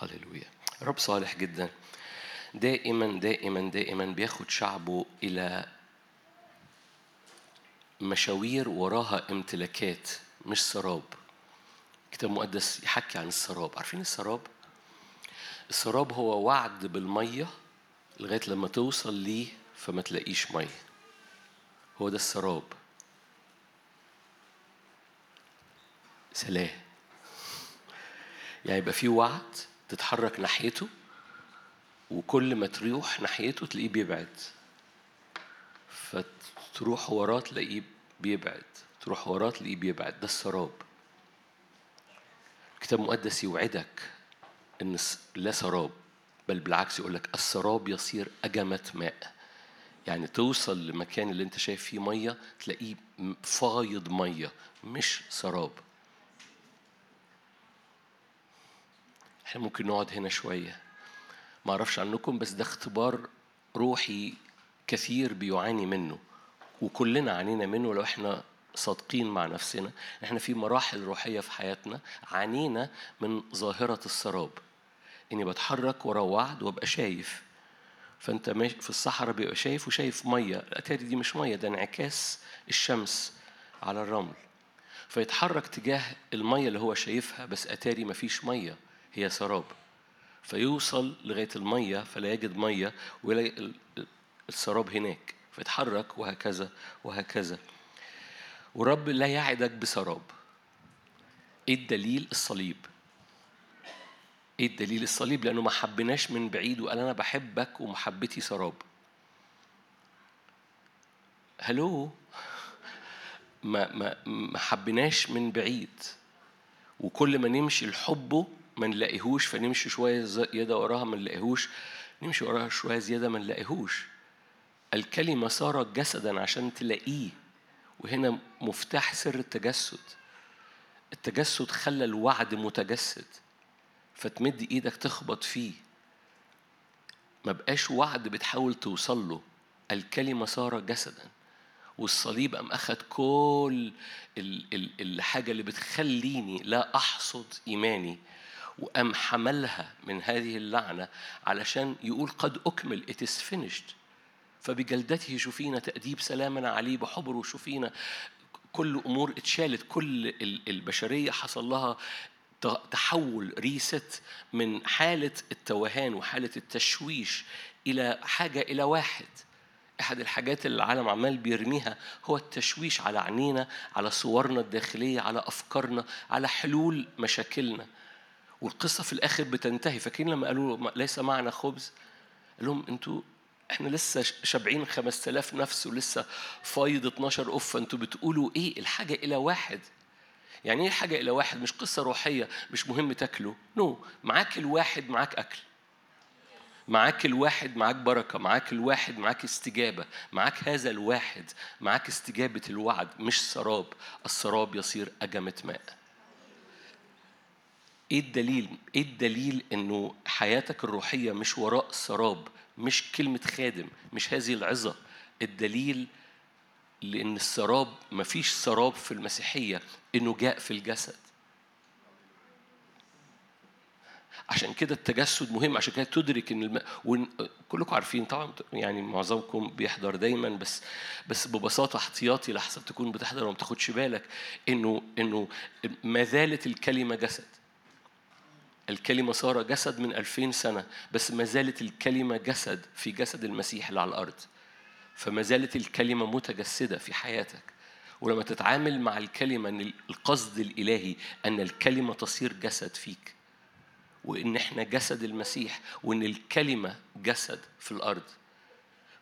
هللويا. رب صالح جدا. دائما دائما دائما بياخد شعبه إلى مشاوير وراها امتلاكات مش سراب. كتاب مقدس يحكي عن السراب. عارفين السراب؟ السراب هو وعد بالمية لغاية لما توصل ليه فما تلاقيش مية. هو ده السراب. سلام. يعني يبقى في وعد تتحرك ناحيته وكل ما تروح ناحيته تلاقيه بيبعد. فتروح وراه تلاقيه بيبعد تروح وراه تلاقيه بيبعد. ده السراب. الكتاب المقدس يوعدك إن لا سراب بل بالعكس يقول لك السراب يصير أجمة ماء. يعني توصل لمكان اللي أنت شايف فيه مية تلاقيه فايض مية مش سراب. إحنا ممكن نقعد هنا شوية. ما أعرفش عنكم بس ده اختبار روحي كثير بيعاني منه وكلنا عانينا منه لو إحنا صادقين مع نفسنا. إحنا في مراحل روحية في حياتنا عانينا من ظاهرة السراب. اني بتحرك ورا وعد وابقى شايف. فانت في الصحراء بيبقى شايف وشايف مية. الأتاري دي مش مية ده انعكاس الشمس على الرمل. فيتحرك تجاه المية اللي هو شايفها بس أتاري مفيش مية. هي سراب. فيوصل لغاية المية فلا يجد مية ويلاقي السراب هناك. فيتحرك وهكذا وهكذا. ورب لا يعدك بسراب. إيه الدليل الصليب؟ إيه الدليل الصليب؟ لأنه ما حبناش من بعيد وقال أنا بحبك ومحبتي سراب. هلو ما ما ما حبناش من بعيد. وكل ما نمشي لحبه ما نلاقيهوش فنمشي شوية زياده وراها ما نلاقيهوش. نمشي وراها شوية زيادة ما نلاقيهوش. الكلمة صارت جسدا عشان تلاقيه وهنا مفتاح سر التجسد. التجسد خلى الوعد متجسد فتمد إيدك تخبط فيه. ما بقاش وعد بتحاول توصل له. الكلمة صار جسدا والصليب أم أخذ كل الحاجة اللي بتخليني لا أحصد إيماني. وأم حملها من هذه اللعنة علشان يقول قد أكمل it is finished. فبجلدته شفينا تأديب سلامنا عليه بحبره شفينا كل أمور اتشالت. كل البشرية حصل لها تحول ريست من حالة التوهان وحالة التشويش إلى حاجة إلى واحد. أحد الحاجات اللي العالم عمال بيرميها هو التشويش على عينينا على صورنا الداخلية على أفكارنا على حلول مشاكلنا. والقصة في الآخر بتنتهي. فاكرين لما قالوا ليس معنا خبز؟ قال لهم أنتوا إحنا لسه شابعين 5000 نفس ولسه فايض 12 أف أنتوا بتقولوا إيه؟ الحاجة إلى واحد. يعني إيه حاجة إلى واحد؟ مش قصة روحية مش مهم تاكله. نو no. معاك الواحد معاك أكل. معاك الواحد معاك بركة. معاك الواحد معاك استجابة. معاك هذا الواحد معاك استجابة الوعد مش سراب. السراب يصير أجمة ماء. إيه الدليل؟ إيه الدليل انه حياتك الروحية مش وراء سراب مش كلمة خادم مش هذه العظة؟ الدليل لأن السراب مفيش سراب في المسيحية إنه جاء في الجسد. عشان كده التجسد مهم عشان كده تدرك إن الم... ون... كلكم عارفين طبعا يعني معظمكم بيحضر دايما بس بس ببساطة احتياطي لحسب تكون بتحضر وما تاخدش بالك إنه إنه ما زالت الكلمة جسد. الكلمة صار جسد من ألفين سنة بس ما زالت الكلمة جسد في جسد المسيح اللي على الأرض. فما زالت الكلمة متجسدة في حياتك. ولما تتعامل مع الكلمة أن القصد الإلهي أن الكلمة تصير جسد فيك وإن إحنا جسد المسيح وإن الكلمة جسد في الأرض.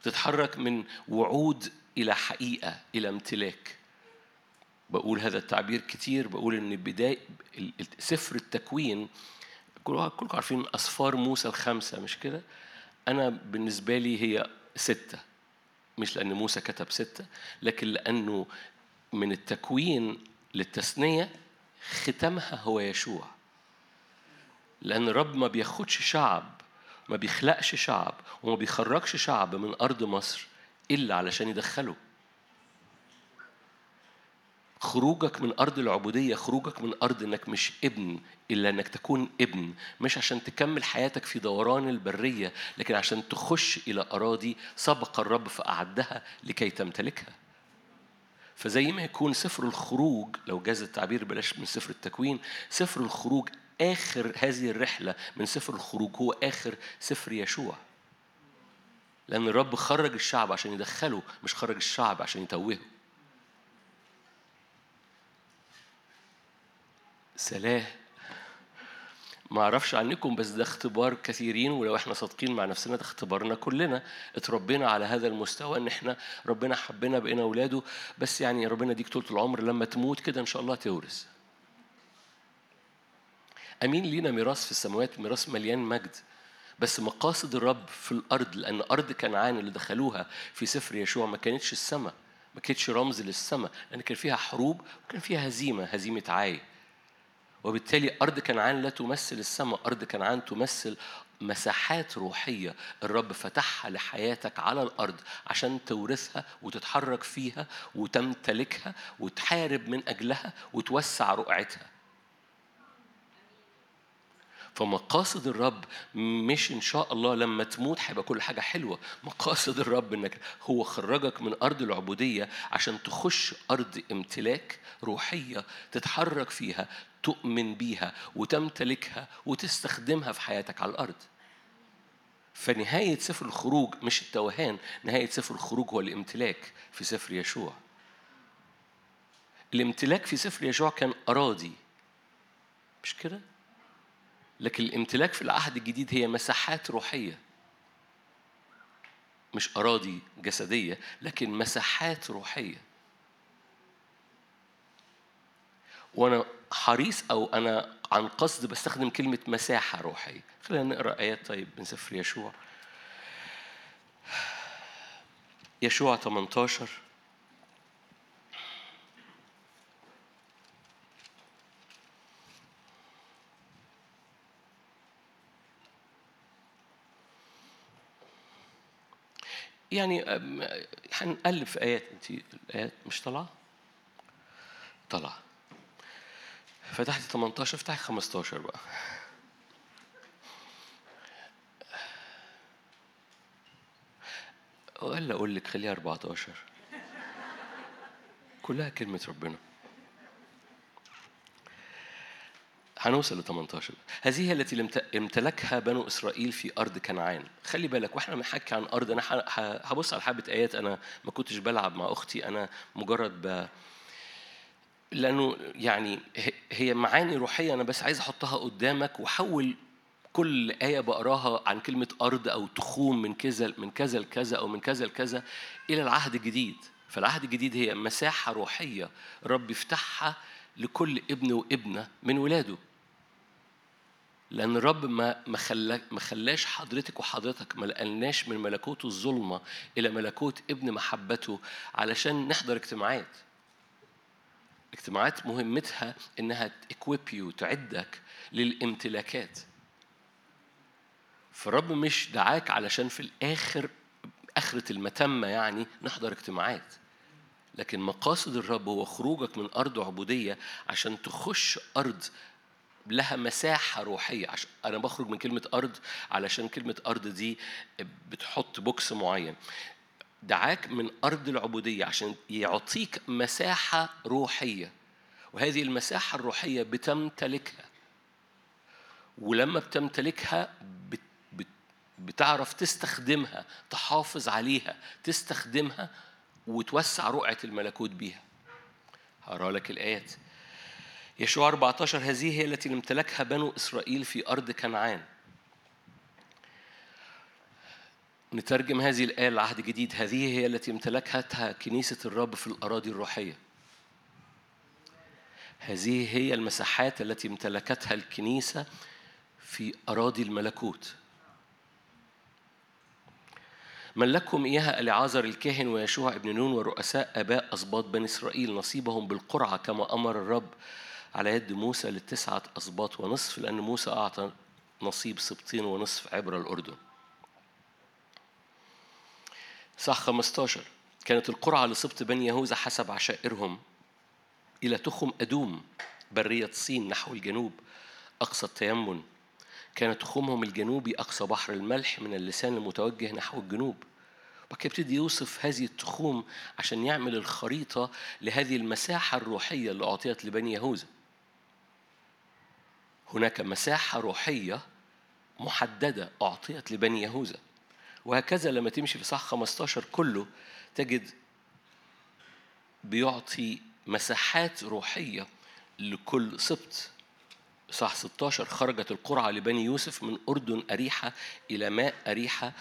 تتحرك من وعود إلى حقيقة إلى امتلاك. بقول هذا التعبير كتير بقول إن بداية سفر التكوين كلكم عارفين أسفار موسى الخمسة مش كده؟ أنا بالنسبة لي هي ستة. مش لأن موسى كتب ستة لكن لأنه من التكوين للتثنية ختمها هو يشوع. لأن الرب ما بياخدش شعب ما بيخلقش شعب وما بيخرجش شعب من أرض مصر إلا علشان يدخله. خروجك من أرض العبودية خروجك من أرض إنك مش ابن إلا إنك تكون ابن. مش عشان تكمل حياتك في دوران البرية لكن عشان تخش إلى أراضي سبق الرب فأعدها لكي تمتلكها. فزي ما يكون سفر الخروج لو جاز التعبير بلاش من سفر التكوين سفر الخروج آخر هذه الرحلة من سفر الخروج هو آخر سفر يشوع. لأن الرب خرج الشعب عشان يدخله مش خرج الشعب عشان يتوهه. سلاه ما أعرفش عنكم بس ده اختبار كثيرين ولو إحنا صادقين مع نفسنا ده اختبارنا كلنا. اتربينا على هذا المستوى إن إحنا ربنا حبنا بقينا اولاده بس يعني ربنا يديك طول العمر لما تموت كده إن شاء الله تورث. أمين لينا ميراث في السماوات ميراث مليان مجد. بس مقاصد الرب في الأرض لأن ارض كنعان اللي دخلوها في سفر يشوع ما كانتش السماء ما كانتش رمز للسماء لأن كان فيها حروب وكان فيها هزيمة هزيمة عاي. وبالتالي أرض كنعان لا تمثل السماء أرض كنعان تمثل مساحات روحية الرب فتحها لحياتك على الأرض عشان تورثها وتتحرك فيها وتمتلكها وتحارب من أجلها وتوسع رقعتها. فمقاصد الرب مش إن شاء الله لما تموت هيبقى كل حاجة حلوة. مقاصد الرب إنك هو خرجك من أرض العبودية عشان تخش أرض امتلاك روحية تتحرك فيها تؤمن بيها وتمتلكها وتستخدمها في حياتك على الأرض. فنهاية سفر الخروج مش التوهان نهاية سفر الخروج هو الامتلاك في سفر يشوع. الامتلاك في سفر يشوع كان أراضي مش كده؟ لكن الامتلاك في العهد الجديد هي مساحات روحية. مش أراضي جسدية لكن مساحات روحية. وأنا حريص أو أنا عن قصد بستخدم كلمة مساحة روحية خلينا نقرأ آيات طيب من سفر يشوع. يشوع 18 يعني هنقلب في آيات. أنت الآيات مش طالعة؟ طالعة. فتحت 18 افتحي 15 بقى. ولا أقول لك خليها 14 كلها كلمة ربنا. هنوصل ل 18 هذه التي امتلكها بنو إسرائيل في أرض كنعان. خلي بالك وإحنا بنحكي عن أرض. أنا هبص على حبة آيات. أنا ما كنتش بلعب مع أختي. أنا مجرد ب لأنه يعني هي معاني روحية أنا بس عايز أحطها قدامك وحول كل آية بقراها عن كلمة أرض أو تخوم من كذا من كذا لكذا أو من كذا لكذا إلى العهد الجديد، فالعهد الجديد هي مساحة روحية رب يفتحها لكل ابن وابنة من ولاده. لأن الرب ما ما خلاش حضرتك وحضرتك ما لقلناش من ملكوت الظلمة إلى ملكوت ابن محبته علشان نحضر اجتماعات. اجتماعات مهمتها إنها تكويب يو تعدك للامتلاكات. فالرب مش دعاك علشان في الآخر آخرة المتمة يعني نحضر اجتماعات. لكن مقاصد الرب هو خروجك من أرض عبودية عشان تخش أرض لها مساحة روحية عشان أنا بخرج من كلمة أرض علشان كلمة أرض دي بتحط بوكس معين دعاك من أرض العبودية عشان يعطيك مساحة روحية. وهذه المساحة الروحية بتمتلكها. ولما بتمتلكها بت بت بتعرف تستخدمها تحافظ عليها تستخدمها وتوسع رقعة الملكوت بيها. هقرأ لك الآيات. يشوع 14 هذه هي التي امتلكها بنو إسرائيل في أرض كنعان. نترجم هذه الآية العهد الجديد هذه هي التي امتلكتها كنيسة الرب في الأراضي الروحية. هذه هي المساحات التي امتلكتها الكنيسة في أراضي الملكوت. ملكهم إياها ألعازر الكاهن ويشوع ابن نون ورؤساء آباء أسباط بني إسرائيل نصيبهم بالقرعة كما أمر الرب على يد موسى للتسعة أسباط ونصف لأن موسى أعطى نصيب سبطين ونصف عبر الأردن. صح 15 كانت القرعة لسبط بني يهوذا حسب عشائرهم إلى تخم أدوم برية صين نحو الجنوب أقصى التيمن كان تخمهم الجنوبي أقصى بحر الملح من اللسان المتوجه نحو الجنوب. وبعد كده يبتدي يوصف هذه التخوم عشان يعمل الخريطة لهذه المساحة الروحية اللي أعطيت لبني يهوذا. هناك مساحة روحية محددة أعطيت لبني يهوذا. وهكذا لما تمشي في صح 15 كله تجد بيعطي مساحات روحية لكل سبط. صح 16 خرجت القرعة لبني يوسف من أردن أريحة إلى ماء أريحة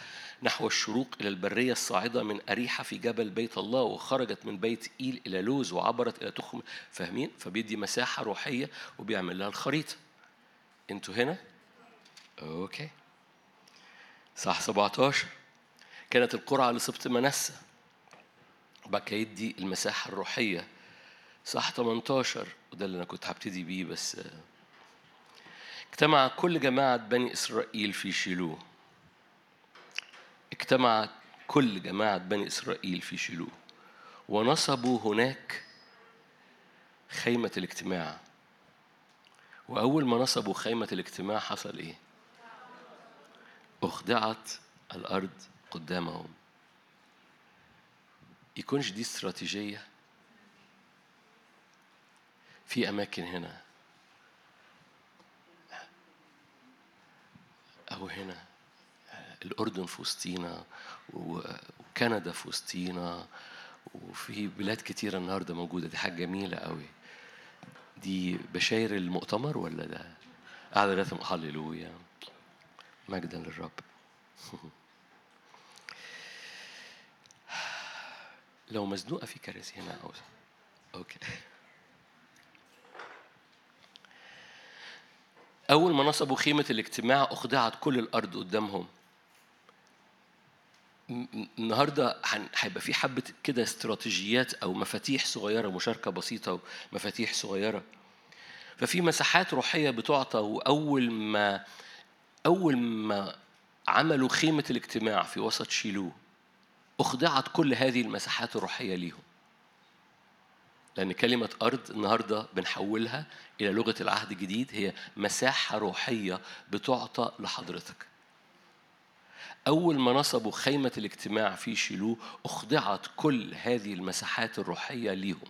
نحو الشروق إلى البرية الصاعدة من أريحة في جبل بيت الله وخرجت من بيت إيل إلى لوز وعبرت إلى تخم. فاهمين؟ فبيدي مساحة روحية وبيعمل لها الخريطة. أنتوا هنا؟ أوكي. صح 17 كانت القرعة لسبط وبعد كده يدي المساحة الروحية. صح 18 وده اللي أنا كنت هبتدي بيه بس اجتمع كل جماعة بني إسرائيل في شيلوه اجتمع كل جماعة بني إسرائيل في شيلوه ونصبوا هناك خيمة الاجتماع. وأول ما نصبوا خيمة الاجتماع حصل إيه؟ أخضعت الأرض قدامهم. يكونش دي استراتيجية؟ في أماكن هنا. أو هنا. الأردن في وسطينا وكندا في وسطينا وفي بلاد كتيرة النهاردة موجودة. دي حاجة جميلة قوي دي بشاير المؤتمر ولا ده؟ قاعدة هللويا. مجدا للرب. لو مزنوقة في كراسي هنا أو أوكي. أول ما نصبوا خيمة الاجتماع أخضعت كل الأرض قدامهم. النهارده هيبقى في حبة كده استراتيجيات أو مفاتيح صغيرة مشاركة بسيطة ومفاتيح صغيرة. ففي مساحات روحية بتعطى وأول ما أول ما عملوا خيمة الاجتماع في وسط شيلوه أخضعت كل هذه المساحات الروحية ليهم. لأن كلمة أرض النهاردة بنحولها إلى لغة العهد الجديد هي مساحة روحية بتعطى لحضرتك. أول ما نصبوا خيمة الاجتماع في شيلو أخضعت كل هذه المساحات الروحية ليهم.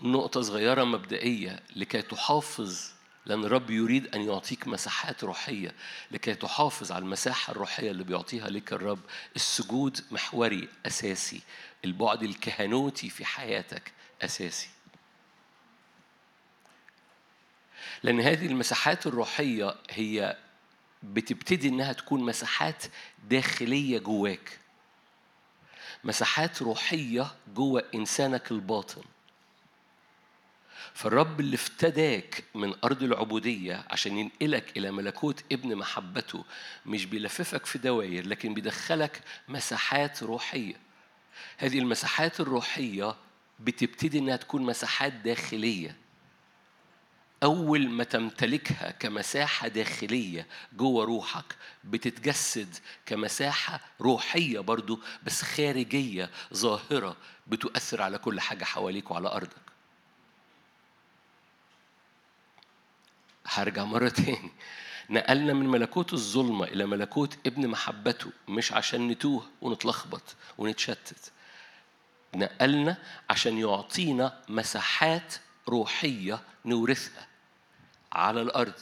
نقطة صغيرة مبدئية لكي تحافظ لأن الرب يريد أن يعطيك مساحات روحية لكي تحافظ على المساحة الروحية اللي بيعطيها لك الرب. السجود محوري أساسي. البعد الكهنوتي في حياتك أساسي. لأن هذه المساحات الروحية هي بتبتدي إنها تكون مساحات داخلية جواك. مساحات روحية جوه إنسانك الباطن. فالرب اللي افتداك من أرض العبودية عشان ينقلك إلى ملكوت ابن محبته مش بيلففك في دواير لكن بيدخلك مساحات روحية. هذه المساحات الروحية بتبتدي إنها تكون مساحات داخلية. أول ما تمتلكها كمساحة داخلية جوه روحك بتتجسد كمساحة روحية برضو بس خارجية ظاهرة بتؤثر على كل حاجة حواليك وعلى أرضك. هرجع مرة تاني. نقلنا من ملكوت الظلمة إلى ملكوت ابن محبته مش عشان نتوه ونتلخبط ونتشتت. نقلنا عشان يعطينا مساحات روحية نورثها على الأرض.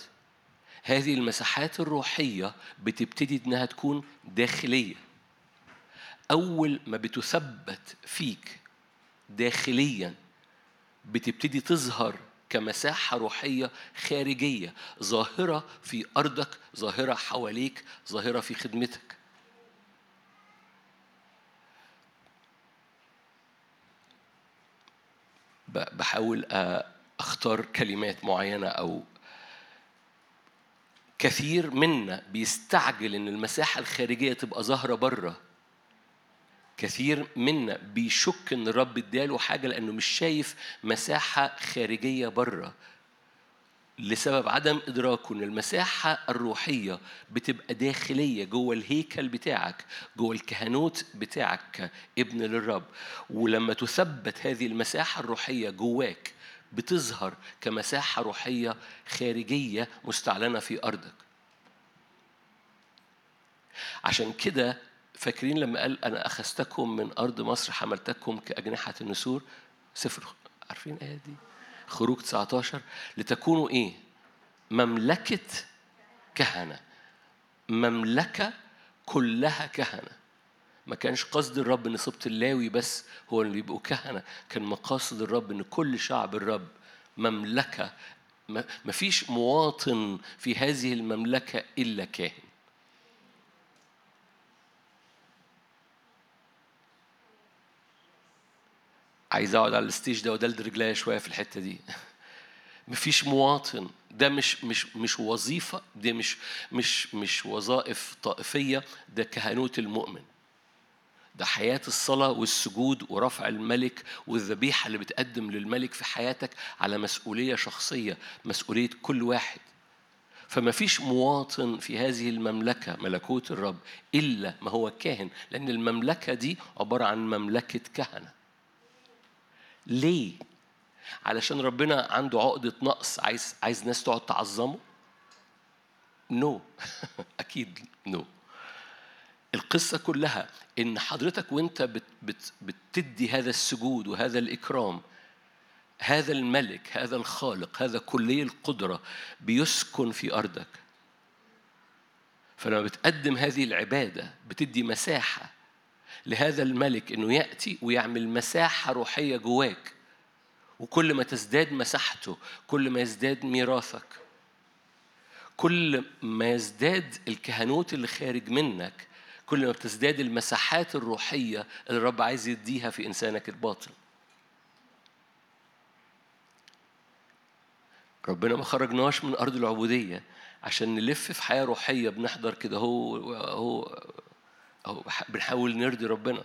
هذه المساحات الروحية بتبتدي إنها تكون داخلية. أول ما بتثبت فيك داخليا بتبتدي تظهر كمساحة روحية خارجية ظاهرة في أرضك ظاهرة حواليك ظاهرة في خدمتك. بحاول أختار كلمات معينة أو كثير منا بيستعجل إن المساحة الخارجية تبقى ظاهرة برة. كثير منا بيشك إن الرب إداله حاجة لأنه مش شايف مساحة خارجية بره. لسبب عدم إدراكه إن المساحة الروحية بتبقى داخلية جوه الهيكل بتاعك جوه الكهنوت بتاعك ابن للرب. ولما تثبت هذه المساحة الروحية جواك بتظهر كمساحة روحية خارجية مستعلنة في أرضك. عشان كده فاكرين لما قال أنا أخذتكم من أرض مصر حملتكم كأجنحة النسور؟ سفر عارفين الآية دي؟ خروج 19 لتكونوا إيه؟ مملكة كهنة. مملكة كلها كهنة. ما كانش قصد الرب إن صبت اللاوي بس هو اللي يبقوا كهنة. كان مقاصد الرب إن كل شعب الرب مملكة. ما فيش مواطن في هذه المملكة إلا كاهن. عايز أقعد على الستيج ده ودلد رجليا شوية في الحتة دي. مفيش مواطن. ده مش مش مش وظيفة ده مش مش مش وظائف طائفية ده كهنوت المؤمن. ده حياة الصلاة والسجود ورفع الملك والذبيحة اللي بتقدم للملك في حياتك على مسؤولية شخصية مسؤولية كل واحد. فما فيش مواطن في هذه المملكة ملكوت الرب إلا ما هو كاهن. لأن المملكة دي عبارة عن مملكة كهنة. ليه؟ علشان ربنا عنده عقدة نقص عايز عايز ناس تقعد تعظمه؟ نو no. أكيد نو no. القصة كلها إن حضرتك وأنت بت بت بتدي هذا السجود وهذا الإكرام هذا الملك هذا الخالق هذا كلي القدرة بيسكن في أرضك فلما بتقدم هذه العبادة بتدي مساحة لهذا الملك إنه يأتي ويعمل مساحة روحية جواك. وكل ما تزداد مساحته كل ما يزداد ميراثك كل ما يزداد الكهنوت اللي خارج منك كل ما بتزداد المساحات الروحية اللي الرب عايز يديها في إنسانك الباطن. ربنا ما خرجناش من أرض العبودية عشان نلف في حياة روحية بنحضر كده. هو هو هو بنحاول نرضي ربنا.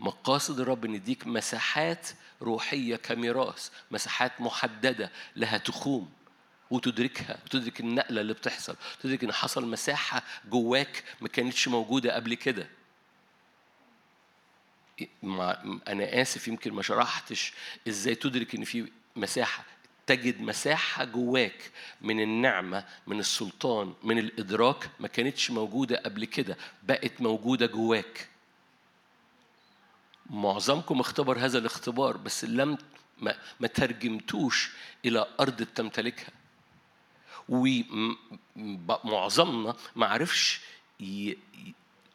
مقاصد الرب إن يديك مساحات روحية كميراث مساحات محددة لها تخوم وتدركها وتدرك النقلة اللي بتحصل تدرك إن حصل مساحة جواك ما كانتش موجودة قبل كده. أنا آسف يمكن ما شرحتش إزاي تدرك إن في مساحة. تجد مساحة جواك من النعمة من السلطان من الإدراك ما كانتش موجودة قبل كده بقت موجودة جواك. معظمكم اختبر هذا الاختبار بس لم ما, ما ترجمتوش إلى أرض تمتلكها ومعظمنا ما عرفش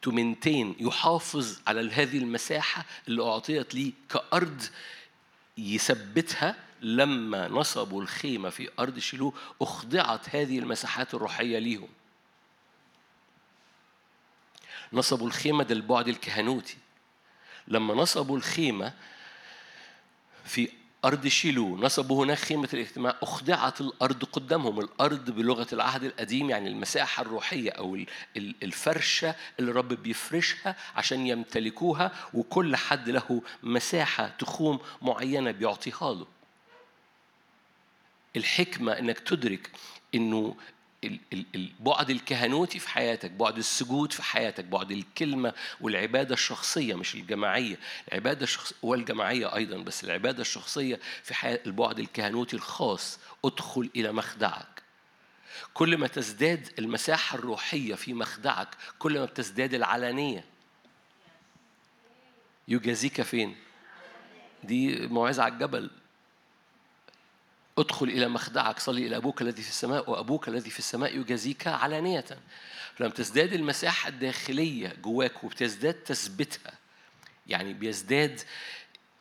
تمنتين يحافظ على هذه المساحة اللي أعطيت ليه كأرض يثبتها لما نصبوا الخيمة في أرض شيلوه أخضعت هذه المساحات الروحية ليهم. نصبوا الخيمة ده البعد الكهنوتي. لما نصبوا الخيمة في أرض شيلو نصبوا هناك خيمة الاجتماع أخضعت الأرض قدامهم. الأرض بلغة العهد القديم يعني المساحة الروحية أو الفرشة اللي الرب بيفرشها عشان يمتلكوها وكل حد له مساحة تخوم معينة بيعطيها له. الحكمة إنك تدرك إنه البعد الكهنوتي في حياتك بعد السجود في حياتك بعد الكلمة والعبادة الشخصية مش الجماعية. العبادة الشخصية والجماعية أيضا بس العبادة الشخصية في حياة البعد الكهنوتي الخاص. ادخل إلى مخدعك. كل ما تزداد المساحة الروحية في مخدعك كل ما بتزداد العلانية. يجازيك فين؟ دي موعظة على الجبل. ادخل إلى مخدعك صلي إلى أبوك الذي في السماء وأبوك الذي في السماء يجازيك علانية. لما تزداد المساحة الداخلية جواك وبتزداد تثبتها يعني بيزداد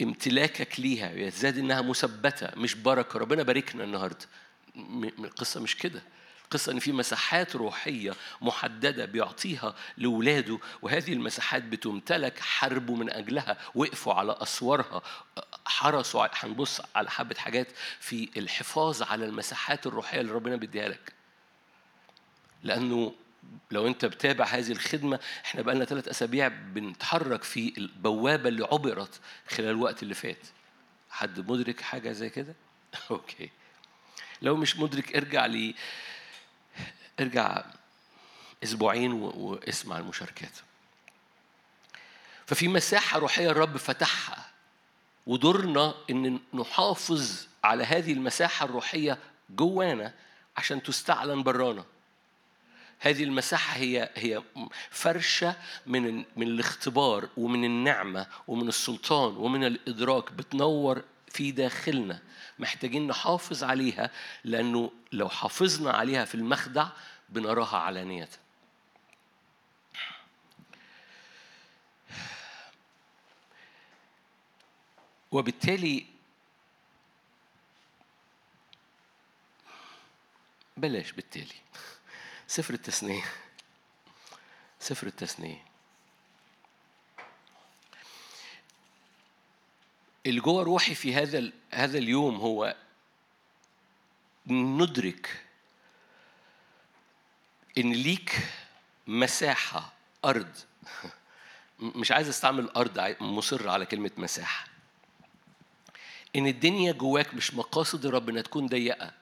امتلاكك ليها بيزداد إنها مثبتة مش بركة. ربنا باركنا النهارده. القصة مش كده. القصة إن في مساحات روحية محددة بيعطيها لولاده وهذه المساحات بتمتلك حاربوا من أجلها وقفوا على أسوارها حرصوا هنبص على حبة حاجات في الحفاظ على المساحات الروحية اللي ربنا بيديها لك. لأنه لو أنت بتابع هذه الخدمة إحنا بقالنا ثلاث أسابيع بنتحرك في البوابة اللي عبرت خلال الوقت اللي فات. حد مدرك حاجة زي كده؟ أوكي. لو مش مدرك ارجع لي ارجع أسبوعين واسمع المشاركات. ففي مساحة روحية الرب فتحها ودورنا إن نحافظ على هذه المساحة الروحية جوانا عشان تستعلن برانا. هذه المساحة هي هي فرشة من من الاختبار ومن النعمة ومن السلطان ومن الإدراك بتنور في داخلنا محتاجين نحافظ عليها لأنه لو حافظنا عليها في المخدع بنراها علانية وبالتالي بلاش بالتالي. سفر التثنية. سفر التثنية. اللي جوه روحي في هذا هذا اليوم هو ندرك إن ليك مساحة أرض. مش عايز أستعمل أرض مصر على كلمة مساحة. إن الدنيا جواك مش مقاصد الرب إنها تكون ضيقة.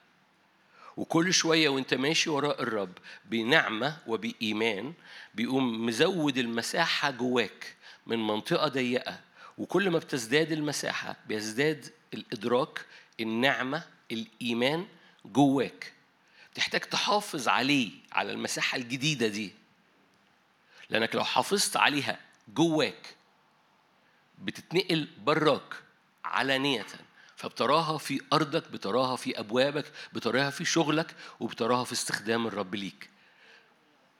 وكل شوية وأنت ماشي وراء الرب بنعمة وبإيمان بيقوم مزود المساحة جواك من منطقة ضيقة وكل ما بتزداد المساحة بيزداد الإدراك النعمة الإيمان جواك. تحتاج تحافظ عليه على المساحة الجديدة دي. لأنك لو حافظت عليها جواك بتتنقل براك علانية. فبتراها في أرضك بتراها في أبوابك بتراها في شغلك وبتراها في استخدام الرب ليك.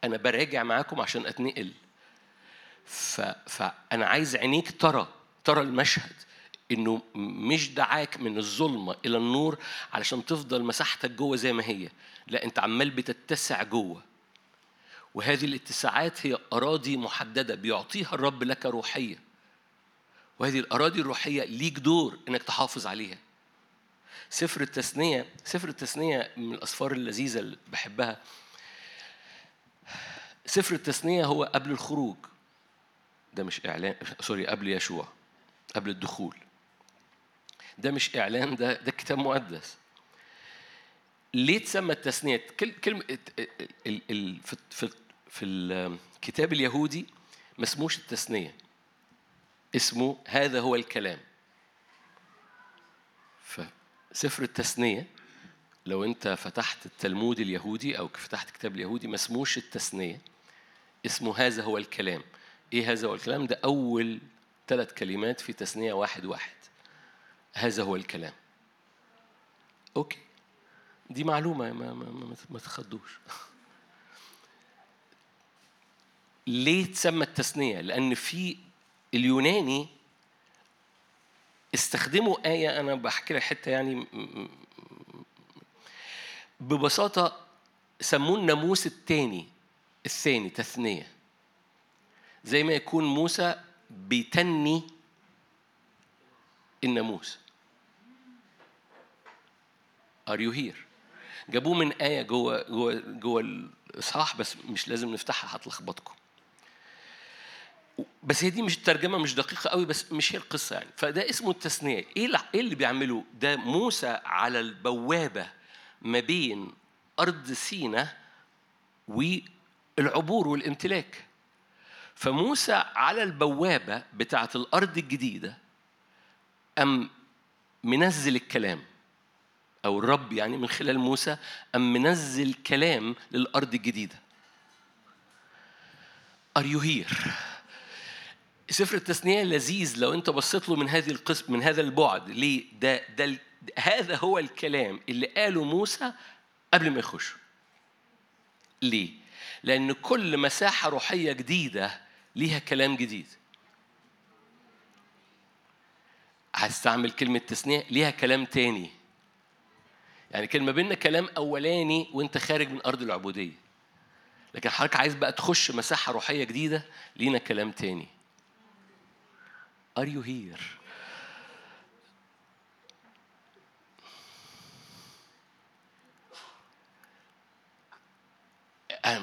أنا براجع معاكم عشان أتنقل. ف... فأنا عايز عينيك ترى ترى المشهد إنه مش دعاك من الظلمة إلى النور علشان تفضل مساحتك جوه زي ما هي لا أنت عمال بتتسع جوه. وهذه الاتساعات هي أراضي محددة بيعطيها الرب لك روحية. وهذه الأراضي الروحية ليك دور إنك تحافظ عليها. سفر التثنية سفر التثنية من الأسفار اللذيذة اللي بحبها. سفر التثنية هو قبل الخروج. ده مش إعلان سوري قبل يشوع. قبل الدخول. ده مش إعلان ده ده كتاب مقدس. ليه تسمى التثنية كلمة في في في الكتاب اليهودي ما اسموش التثنية اسمه هذا هو الكلام. فسفر التثنية لو أنت فتحت التلمود اليهودي أو فتحت كتاب اليهودي ما اسموش التثنية اسمه هذا هو الكلام. إيه هذا هو الكلام؟ ده أول ثلاث كلمات في تثنية واحد واحد. هذا هو الكلام. أوكي. دي معلومة ما, ما, ما, ما تخضوش ليه تسمى التثنية؟ لأن في اليوناني استخدموا آية أنا بحكي لك حتة يعني ببساطة سموه الناموس الثاني الثاني تثنية. زي ما يكون موسى بيتني الناموس. Are you here؟ جابوه من آية جوه جوه جوه الإصحاح بس مش لازم نفتحها هتلخبطكم. بس هي دي مش الترجمة مش دقيقة قوي بس مش هي القصة يعني. فده اسمه التثنية. إيه إيه اللي بيعمله ده موسى على البوابة ما بين أرض سينا والعبور والامتلاك. فموسى على البوابة بتاعة الأرض الجديدة ام منزل الكلام أو الرب يعني من خلال موسى ام منزل كلام للأرض الجديدة Are you here؟ سفر التثنية لذيذ لو أنت بصيت له من هذه القسم من هذا البعد ليه؟ ده ده هذا هو الكلام اللي قاله موسى قبل ما يخش. ليه؟ لأن كل مساحة روحية جديدة ليها كلام جديد. هستعمل كلمة تثنية ليها كلام تاني. يعني كان ما بيننا كلام أولاني وأنت خارج من أرض العبودية. لكن حضرتك عايز بقى تخش مساحة روحية جديدة لينا كلام تاني. Are you here?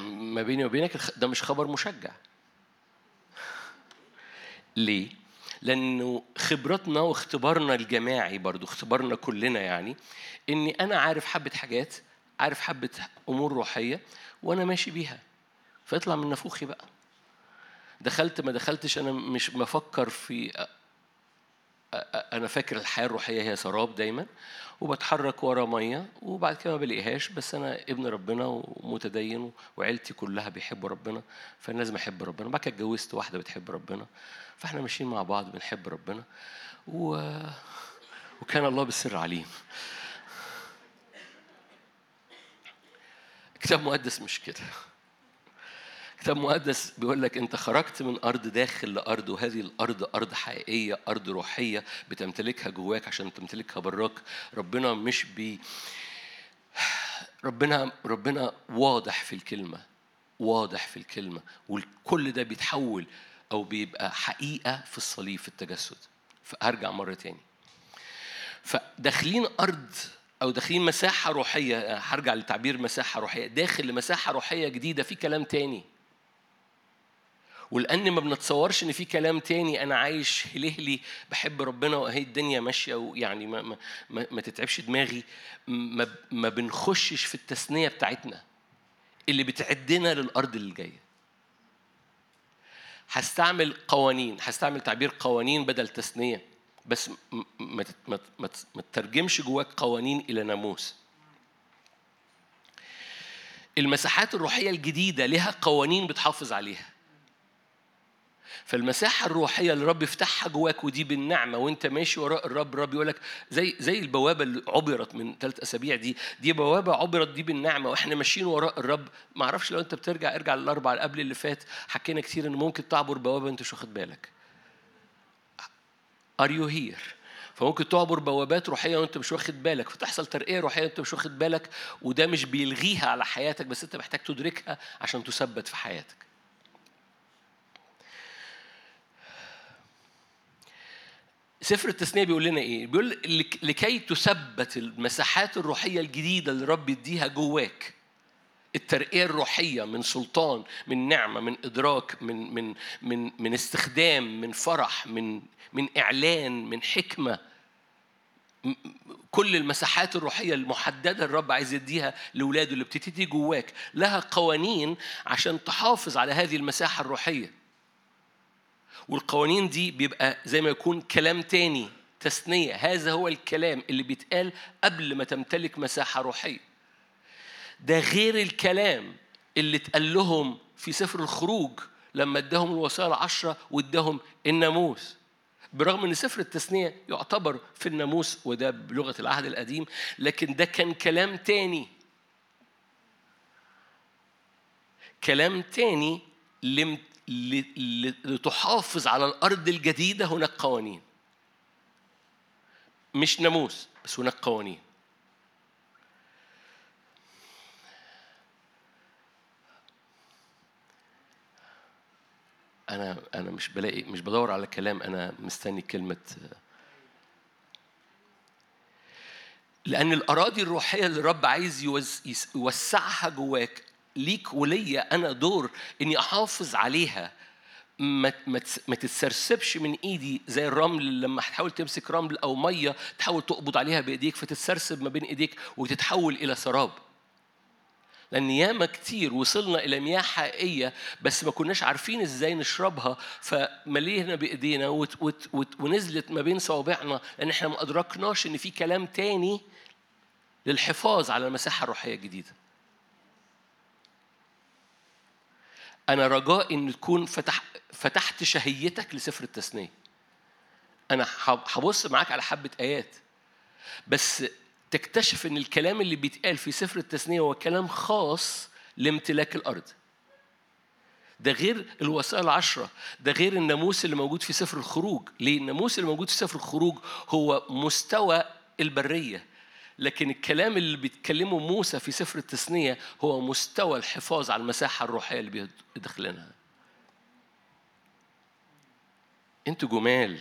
ما بيني وبينك ده مش خبر مشجع ليه؟ لأنه خبرتنا واختبارنا الجماعي برضو اختبارنا كلنا يعني إني أنا عارف حبة حاجات عارف حبة أمور روحية وأنا ماشي بيها. فيطلع من نافوخي بقى. دخلت ما دخلتش أنا مش بفكر في أنا فاكر الحياة الروحية هي سراب دايما وبتحرك ورا مية وبعد كده ما بلاقيهاش بس أنا ابن ربنا ومتدين وعيلتي كلها بيحبوا ربنا فانا لازم احب ربنا. بعد كده اتجوزت واحدة بتحب ربنا. فاحنا ماشيين مع بعض بنحب ربنا. و... وكان الله بالسر عليم. كتاب مقدس مش كده. كتاب مقدس بيقول لك أنت خرجت من أرض داخل لأرض وهذه الأرض أرض حقيقية أرض روحية بتمتلكها جواك عشان تمتلكها براك. ربنا مش بي ربنا ربنا واضح في الكلمة واضح في الكلمة وكل ده بيتحول أو بيبقى حقيقة في الصليب في التجسد. فهرجع مرة تاني. فداخلين أرض أو داخلين مساحة روحية هرجع لتعبير مساحة روحية. داخل لمساحة روحية جديدة في كلام تاني. ولأن ما بنتصورش إن في كلام تاني أنا عايش هلهلي بحب ربنا واهي الدنيا ماشية ويعني ما, ما, ما, ما تتعبش دماغي. ما, ما بنخشش في التثنية بتاعتنا اللي بتعدنا للأرض اللي جاية. هستعمل قوانين هستعمل تعبير قوانين بدل تثنيه بس ما ما تترجمش جواك قوانين إلى ناموس. المساحات الروحية الجديدة لها قوانين بتحافظ عليها. فالمساحة الروحية اللي الرب يفتحها جواك ودي بالنعمة وانت ماشي وراء الرب الرب يقول لك زي زي البوابة اللي عبرت من ثلاث أسابيع دي دي بوابة عبرت دي بالنعمة وإحنا ماشيين وراء الرب ما أعرفش لو انت بترجع ارجع للأربع اللي قبل اللي فات حكينا كتير إن ممكن تعبر بوابة انت مش واخد بالك. Are you here؟ فممكن تعبر بوابات روحية وانت مش واخد بالك فتحصل ترقية روحية وانت مش واخد بالك وده مش بيلغيها على حياتك بس انت محتاج تدركها عشان تثبت في حياتك سفر التثنية بيقول لنا إيه؟ بيقول لكي تثبت المساحات الروحية الجديدة اللي رب يديها جواك. الترقية الروحية من سلطان من نعمة من إدراك من من من من استخدام من فرح من من إعلان من حكمة. كل المساحات الروحية المحددة الرب عايز يديها لأولاده اللي بتبتدي جواك. لها قوانين عشان تحافظ على هذه المساحة الروحية. والقوانين دي بيبقى زي ما يكون كلام تاني تثنية. هذا هو الكلام اللي بيتقال قبل ما تمتلك مساحة روحية. ده غير الكلام اللي اتقال لهم في سفر الخروج لما اداهم الوصايا العشرة واداهم الناموس. برغم إن سفر التثنية يعتبر في الناموس وده بلغة العهد القديم لكن ده كان كلام تاني. كلام تاني لتحافظ على الأرض الجديدة هناك قوانين. مش ناموس بس هناك قوانين. أنا أنا مش بلاقي مش بدور على كلام أنا مستني كلمة لأن الأراضي الروحية اللي الرب عايز يوسعها جواك ليك وليا أنا دور إني أحافظ عليها ما ما تتسرسبش من إيدي زي الرمل لما تحاول تمسك رمل أو مية تحاول تقبض عليها بإيديك فتتسرسب ما بين إيديك وتتحول إلى سراب لأن ياما كتير وصلنا إلى مياه حقيقية بس ما كناش عارفين إزاي نشربها فملينا بإيدينا وت وت وت ونزلت ما بين صوابعنا لأن إحنا ما أدركناش إن في كلام تاني للحفاظ على المساحة الروحية الجديدة. أنا رجاء إن تكون فتح فتحت شهيتك لسفر التثنية. أنا هبص معاك على حبة آيات. بس تكتشف إن الكلام اللي بيتقال في سفر التثنية هو كلام خاص لامتلاك الأرض. ده غير الوسائل العشرة. ده غير الناموس اللي موجود في سفر الخروج. ليه؟ الناموس اللي موجود في سفر الخروج هو مستوى البرية. لكن الكلام اللي بيتكلمه موسى في سفر التثنية هو مستوى الحفاظ على المساحة الروحية اللي بيدخلنها أنتوا جمال.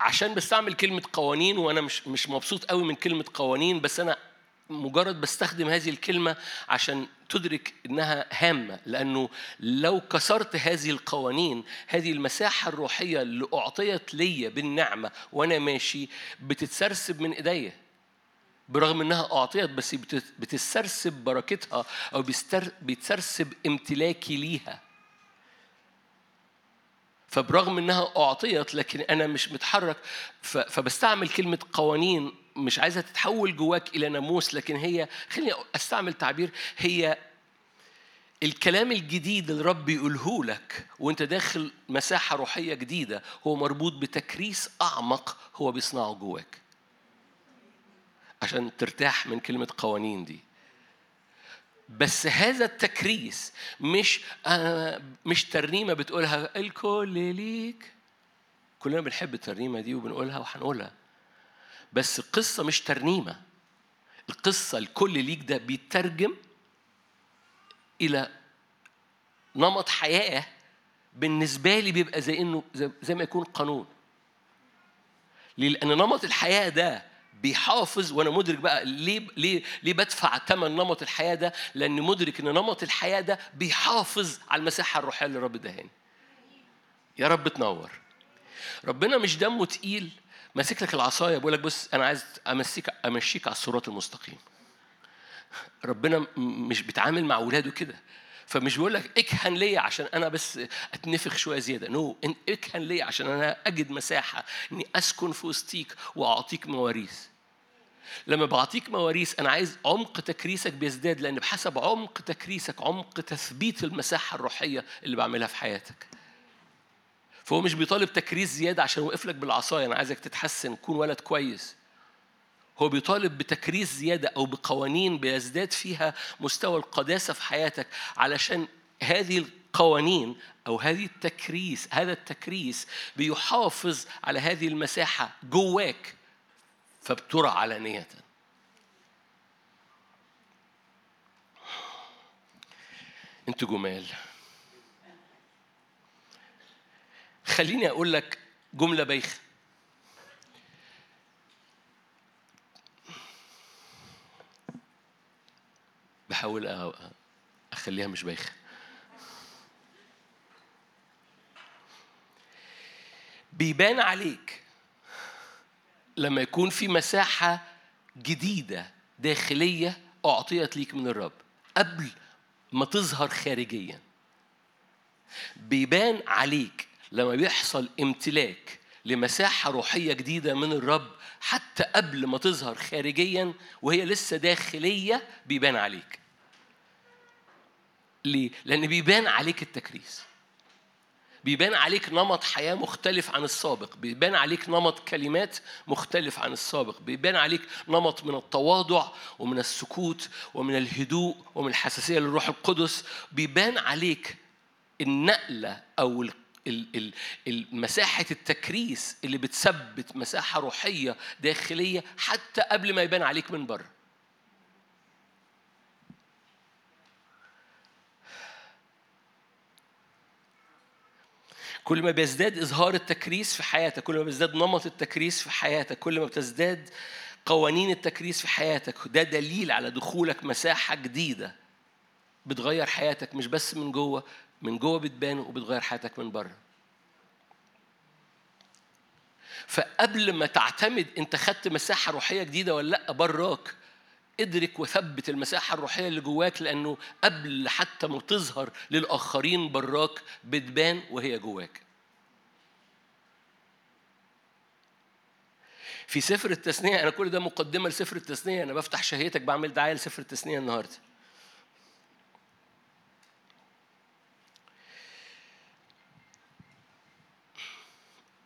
عشان بستعمل كلمة قوانين وأنا مش مش مبسوط قوي من كلمة قوانين بس أنا مجرد بستخدم هذه الكلمة عشان تدرك إنها هامة لأنه لو كسرت هذه القوانين هذه المساحة الروحية اللي أعطيت لي بالنعمة وأنا ماشي بتتسرسب من إيديا. برغم إنها أعطيت بس بتسترسب بركتها أو بتسرسب امتلاكي ليها. فبرغم إنها أعطيت لكن أنا مش متحرك فبستعمل كلمة قوانين مش عايزها تتحول جواك إلى ناموس لكن هي خليني أستعمل تعبير هي الكلام الجديد اللي الرب يقوله لك وأنت داخل مساحة روحية جديدة هو مربوط بتكريس أعمق هو بيصنعه جواك. عشان ترتاح من كلمة قوانين دي. بس هذا التكريس مش أنا مش ترنيمة بتقولها الكل ليك. كلنا بنحب الترنيمة دي وبنقولها وهنقولها. بس القصة مش ترنيمة القصة الكل ليك ده بيترجم إلى نمط حياة بالنسبة لي بيبقى زي إنه زي ما يكون قانون لأن نمط الحياة ده بيحافظ وأنا مدرك بقى ليه ليه ليه بدفع ثمن نمط الحياة ده؟ لأني مدرك إن نمط الحياة ده بيحافظ على المساحة الروحية اللي الرب ادهاني. يا رب تنور. ربنا مش دمه تقيل ماسك لك العصاية بيقول لك بص أنا عايز أمسيك أمشيك على الصراط المستقيم. ربنا مش بيتعامل مع اولاده كده. فمش بيقول لك اكهن ليا عشان أنا بس أتنفخ شوية زيادة no no. اكهن ليا عشان أنا أجد مساحة إني أسكن في وسطيك وأعطيك مواريث لما بعطيك مواريث أنا عايز عمق تكريسك بيزداد لأن بحسب عمق تكريسك عمق تثبيت المساحة الروحية اللي بعملها في حياتك فهو مش بيطالب تكريس زيادة عشان يوقف لك بالعصاية أنا عايزك تتحسن كون ولد كويس. هو بيطالب بتكريس زيادة أو بقوانين بيزداد فيها مستوى القداسة في حياتك علشان هذه القوانين أو هذه التكريس هذا التكريس بيحافظ على هذه المساحة جواك فبترى علانية. أنتوا جمال. خليني أقول لك جملة بايخة. بحاول أخليها مش بايخة. بيبان عليك لما يكون في مساحة جديدة داخلية أعطيت ليك من الرب قبل ما تظهر خارجيا. بيبان عليك لما بيحصل امتلاك لمساحة روحية جديدة من الرب حتى قبل ما تظهر خارجيا وهي لسه داخلية بيبان عليك. ليه؟ لأن بيبان عليك التكريس. بيبان عليك نمط حياة مختلف عن السابق. بيبان عليك نمط كلمات مختلف عن السابق. بيبان عليك نمط من التواضع ومن السكوت ومن الهدوء ومن الحساسية للروح القدس. بيبان عليك النقلة أو مساحة التكريس اللي بتثبت مساحة روحية داخلية حتى قبل ما يبان عليك من بره. كل ما بيزداد إظهار التكريس في حياتك كل ما بيزداد نمط التكريس في حياتك كل ما بتزداد قوانين التكريس في حياتك ده دليل على دخولك مساحة جديدة بتغير حياتك مش بس من جوه من جوه بتبان وبتغير حياتك من بره. فقبل ما تعتمد انت خدت مساحة روحية جديدة ولا لأ براك ادرك وثبت المساحة الروحية اللي جواك لأنه قبل حتى ما تظهر للآخرين براك بتبان وهي جواك. في سفر التثنية أنا كل ده مقدمة لسفر التثنية أنا بفتح شهيتك بعمل دعاية لسفر التثنية النهاردة.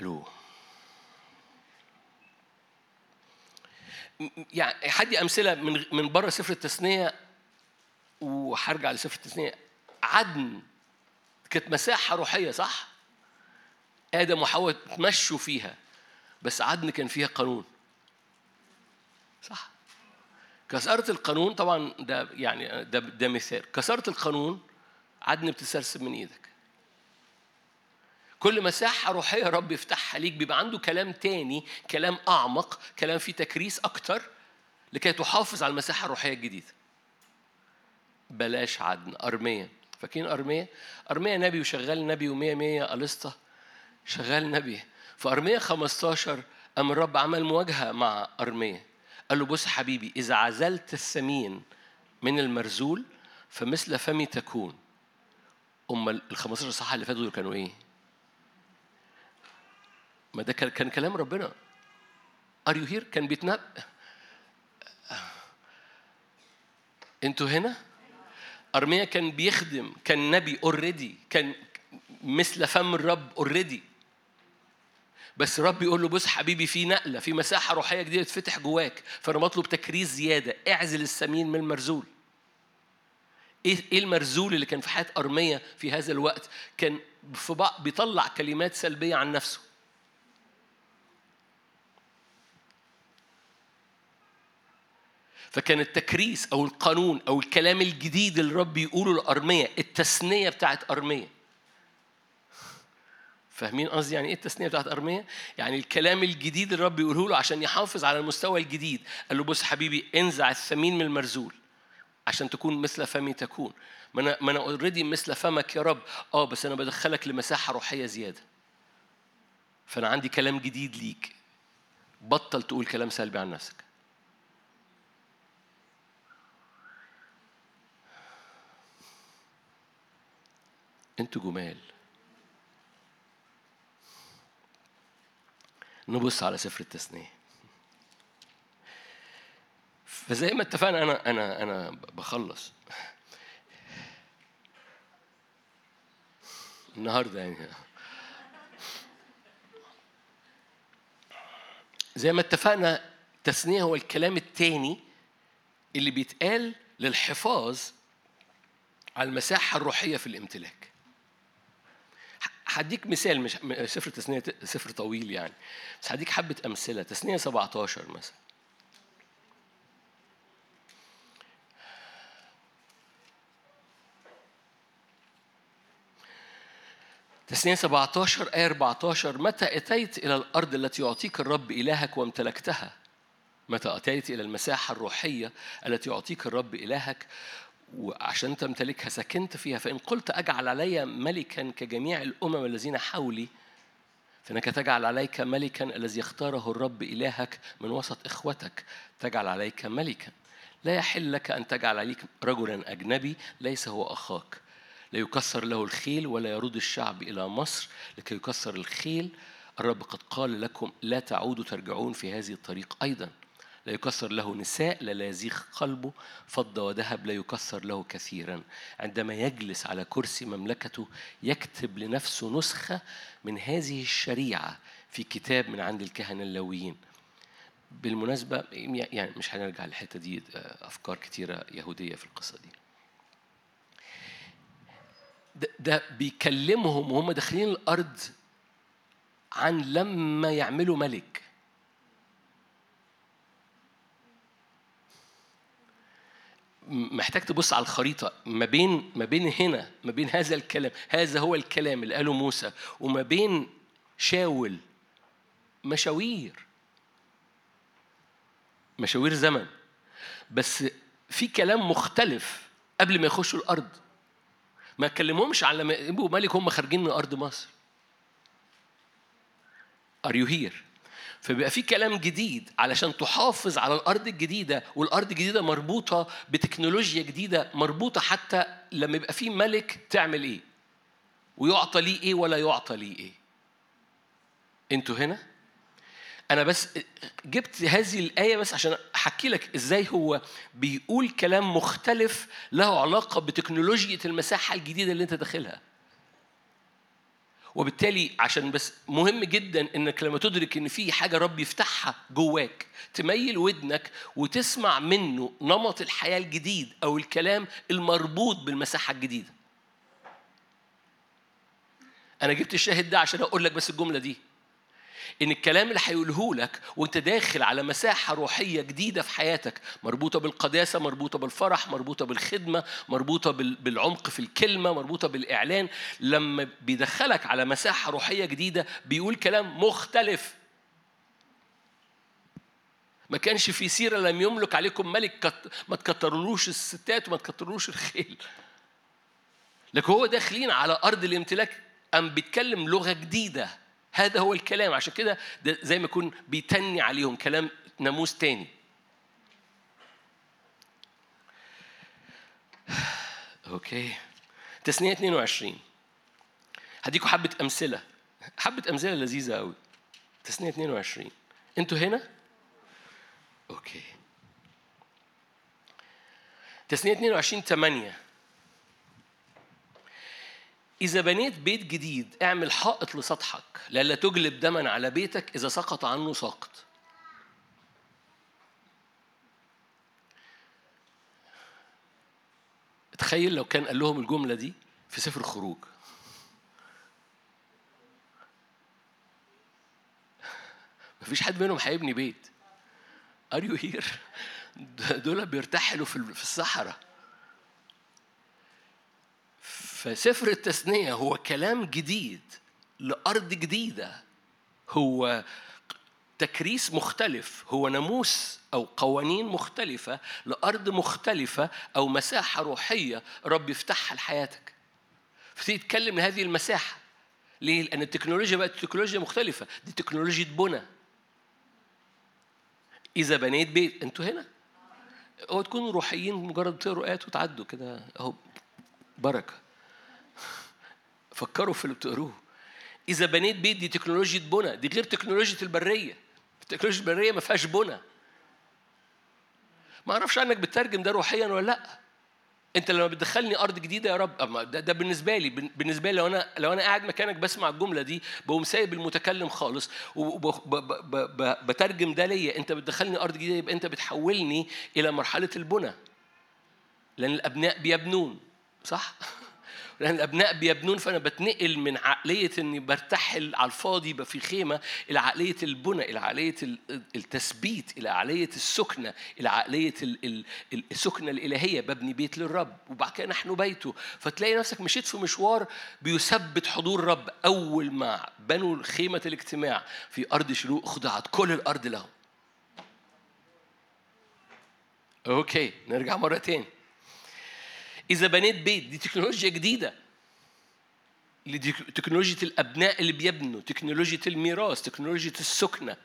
ألو يعني حدي أمثلة من من بره سفر التثنية وهرجع لسفر التثنية. عدن كانت مساحة روحية صح؟ آدم وحواء تمشوا فيها بس عدن كان فيها قانون. صح؟ كسرت القانون طبعا ده يعني ده ده مثال. كسرت القانون عدن بتسرسب من إيدك. كل مساحة روحية رب يفتحها ليك. بيبقى عنده كلام تاني كلام أعمق كلام فيه تكريس أكتر لكي تحافظ على المساحة الروحية الجديدة. بلاش عدن. أرمية. فاكرين أرمية؟ أرمية نبي وشغال نبي ومية مية ألسطة شغال نبي. فأرمية 15 أم الرب عمل مواجهة مع أرمية. قال له بص حبيبي إذا عزلت الثمين من المرزول فمثل فمي تكون. أمال ال 15 أصحاح اللي فاتوا دول كانوا إيه؟ ما ده كان كلام ربنا. are you here كان بيتنبأ أنتوا هنا؟ أرميا كان بيخدم كان نبي already كان مثل فم الرب already بس الرب يقول له بص حبيبي في نقلة في مساحة روحية جديدة تفتح جواك فأنا بطلب تكريس زيادة. اعزل السمين من المرزول. إيه إيه المرزول اللي كان في حياة أرميا في هذا الوقت؟ كان في بيطلع كلمات سلبية عن نفسه. فكان التكريس أو القانون أو الكلام الجديد اللي الرب يقوله لارميه التثنية بتاعت ارميه فاهمين قصدي يعني إيه التثنية بتاعت ارميه؟ يعني الكلام الجديد اللي الرب يقوله له عشان يحافظ على المستوى الجديد، قال له بص حبيبي انزع الثمين من المرزول عشان تكون مثل فمي تكون. ما أنا ما أنا اوريدي مثل فمك يا رب، آه بس أنا بدخلك لمساحة روحية زيادة. فأنا عندي كلام جديد ليك. بطل تقول كلام سلبي عن نفسك. أنتوا جمال. نبص على سفر التثنية فزي ما اتفقنا أنا أنا أنا بخلص. النهارده يعني. زي ما اتفقنا تثنية هو الكلام التاني اللي بيتقال للحفاظ على المساحة الروحية في الامتلاك. هديك مثال مش سفر تثنية سفر طويل يعني. بس هديك حبة أمثلة. تثنية 17 مثلا. تثنية 17 آية 14 متى أتيت إلى الأرض التي يعطيك الرب إلهك وامتلكتها؟ متى أتيت إلى المساحة الروحية التي يعطيك الرب إلهك وعشان تمتلكها سكنت فيها فإن قلت أجعل علي ملكا كجميع الأمم الذين حولي فإنك تجعل عليك ملكا الذي اختاره الرب إلهك من وسط إخوتك. تجعل عليك ملكا. لا يحل لك أن تجعل عليك رجلا أجنبي ليس هو أخاك. لا يكسر له الخيل ولا يرد الشعب إلى مصر. لكي يكسر الخيل الرب قد قال لكم لا تعودوا ترجعون في هذه الطريق أيضا. لا يكسر له نساء لا, لا يزيغ قلبه فضة وذهب لا يكسر له كثيرا. عندما يجلس على كرسي مملكته يكتب لنفسه نسخة من هذه الشريعة في كتاب من عند الكهنة اللويين. بالمناسبة يعني مش هنرجع للحتة دي أفكار كتيرة يهودية في القصة دي. ده بيكلمهم وهم داخلين الأرض عن لما يعملوا ملك. محتاج تبص على الخريطة ما بين ما بين هنا ما بين هذا الكلام هذا هو الكلام اللي قاله موسى وما بين شاول مشاوير. مشاوير زمن. بس في كلام مختلف قبل ما يخشوا الأرض. ما كلمهمش على يبقوا ملك هم خارجين من أرض مصر. Are you here؟ فبيبقى في كلام جديد علشان تحافظ على الأرض الجديدة والأرض الجديدة مربوطة بتكنولوجيا جديدة مربوطة حتى لما يبقى في ملك تعمل إيه؟ ويعطى ليه إيه ولا يعطى ليه إيه. أنتوا هنا؟ أنا بس جبت هذه الآية بس عشان أحكي لك إزاي هو بيقول كلام مختلف له علاقة بتكنولوجيا المساحة الجديدة اللي أنت داخلها. وبالتالي عشان بس مهم جدا إنك لما تدرك إن في حاجة رب يفتحها جواك تميل ودنك وتسمع منه نمط الحياة الجديد أو الكلام المربوط بالمساحة الجديدة. أنا جبت الشاهد ده عشان أقول لك بس الجملة دي. إن الكلام اللي هيقوله لك وأنت داخل على مساحة روحية جديدة في حياتك مربوطة بالقداسة مربوطة بالفرح مربوطة بالخدمة مربوطة بالعمق في الكلمة مربوطة بالإعلان لما بيدخلك على مساحة روحية جديدة بيقول كلام مختلف. ما كانش في سيرة لم يملك عليكم ملك ما تكترلوش الستات وما تكترلوش الخيل. لكن هو داخلين على أرض الامتلاك أم بيتكلم لغة جديدة. هذا هو الكلام. عشان كده زي ما يكون بيتني عليهم كلام ناموس تاني. Okay. تثنية 22 هديكوا حبة أمثلة. حبة أمثلة لذيذة أوي. تثنية 22 أنتوا هنا؟ Okay. تثنية 22 8 إذا بنيت بيت جديد اعمل حائط لسطحك. لئلا تجلب دما على بيتك إذا سقط عنه ساقط. تخيل لو كان قال لهم الجملة دي في سفر الخروج مفيش حد منهم هيبني بيت. are you here دول بيرتحلوا في الصحراء. فسفر التثنية هو كلام جديد لأرض جديدة. هو تكريس مختلف هو ناموس أو قوانين مختلفة لأرض مختلفة أو مساحة روحية رب يفتحها لحياتك. فتيجي تتكلم هذه المساحة. ليه؟ لأن التكنولوجيا بقت تكنولوجيا مختلفة. دي تكنولوجيا بنى. إذا بنيت بيت أنتوا هنا؟ هو تكونوا روحيين مجرد تقروا آيات وتعدوا كده. أهو بركة. فكروا في اللي بتقروه. إذا بنيت بيت دي تكنولوجيا بنى دي غير تكنولوجيا البرية. التكنولوجيا البرية ما فيهاش بنى ما أعرفش عنك بتترجم ده روحيا ولا لأ. أنت لما بتدخلني أرض جديدة يا رب ده, ده بالنسبة لي بالنسبة لي لو أنا لو أنا قاعد مكانك بسمع الجملة دي بقوم سايب المتكلم خالص وبترجم ده ليا. أنت بتدخلني أرض جديدة يبقى أنت بتحولني إلى مرحلة البنى لأن الأبناء بيبنون صح؟ لأن الأبناء بيبنون فأنا بتنقل من عقلية إني برتحل على الفاضي يبقى في خيمة إلى عقلية البنى إلى عقلية التثبيت إلى عقلية السكنة إلى عقلية السكنة الإلهية ببني بيت للرب. وبعد كده نحن بيته. فتلاقي نفسك مشيت في مشوار بيثبت حضور الرب أول ما بنوا خيمة الاجتماع في أرض شروق خضعت كل الأرض له أوكي نرجع مرة تاني. إذا بنيت بيت دي تكنولوجيا جديدة. تكنولوجيا الأبناء اللي بيبنوا تكنولوجيا الميراث تكنولوجيا السكنة.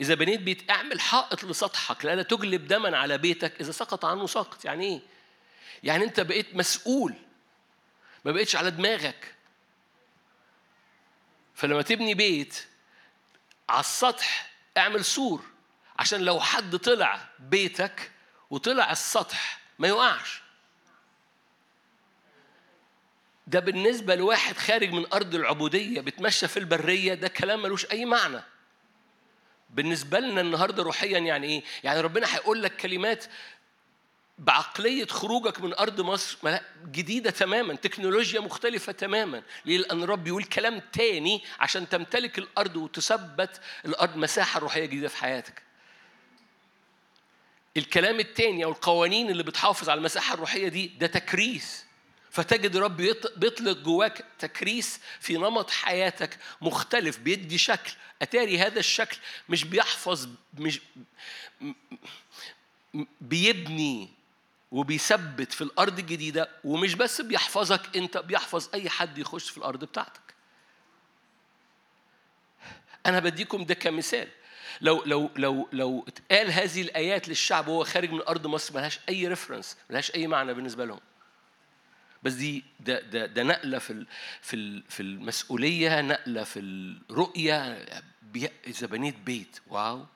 إذا بنيت بيت اعمل حائط لسطحك. لألا تجلب دما على بيتك. إذا سقط عنه سقط. يعني إيه؟ يعني أنت بقيت مسؤول. ما بقيتش على دماغك. فلما تبني بيت على السطح اعمل سور. عشان لو حد طلع بيتك وطلع السطح ما يقعش. ده بالنسبة لواحد خارج من أرض العبودية بتمشى في البرية ده كلام ملوش أي معنى بالنسبة لنا النهاردة روحيا يعني إيه؟ يعني ربنا هيقول لك كلمات بعقلية خروجك من أرض مصر جديدة تماما تكنولوجيا مختلفة تماما ليه؟ لأن الرب يقول كلام تاني عشان تمتلك الأرض وتثبت الأرض مساحة روحية جديدة في حياتك الكلام التاني أو القوانين اللي بتحافظ على المساحة الروحية دي ده تكريس فتجد الرب بيطلق جواك تكريس في نمط حياتك مختلف بيدي شكل. أتاري هذا الشكل مش بيحفظ مش بيبني وبيثبت في الأرض الجديدة ومش بس بيحفظك أنت بيحفظ أي حد يخش في الأرض بتاعتك. أنا بديكم ده كمثال. لو لو لو لو اتقال هذه الآيات للشعب وهو خارج من أرض مصر ملهاش أي ريفرنس ملهاش أي معنى بالنسبة لهم. بس دي ده ده ده نقلة في في في المسؤولية نقلة في الرؤية إذا بنيت بيت wow.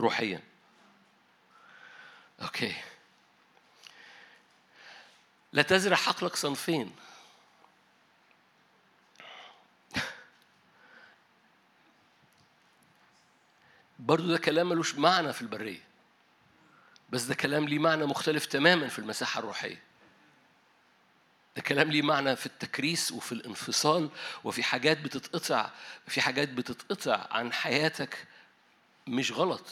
روحيا. Okay. لا تزرع حقلك صنفين. برضو ده كلام ملوش معنى في البرية. بس ده كلام ليه معنى مختلف تماما في المساحة الروحية. ده كلام ليه معنى في التكريس وفي الانفصال وفي حاجات بتتقطع في حاجات بتتقطع عن حياتك مش غلط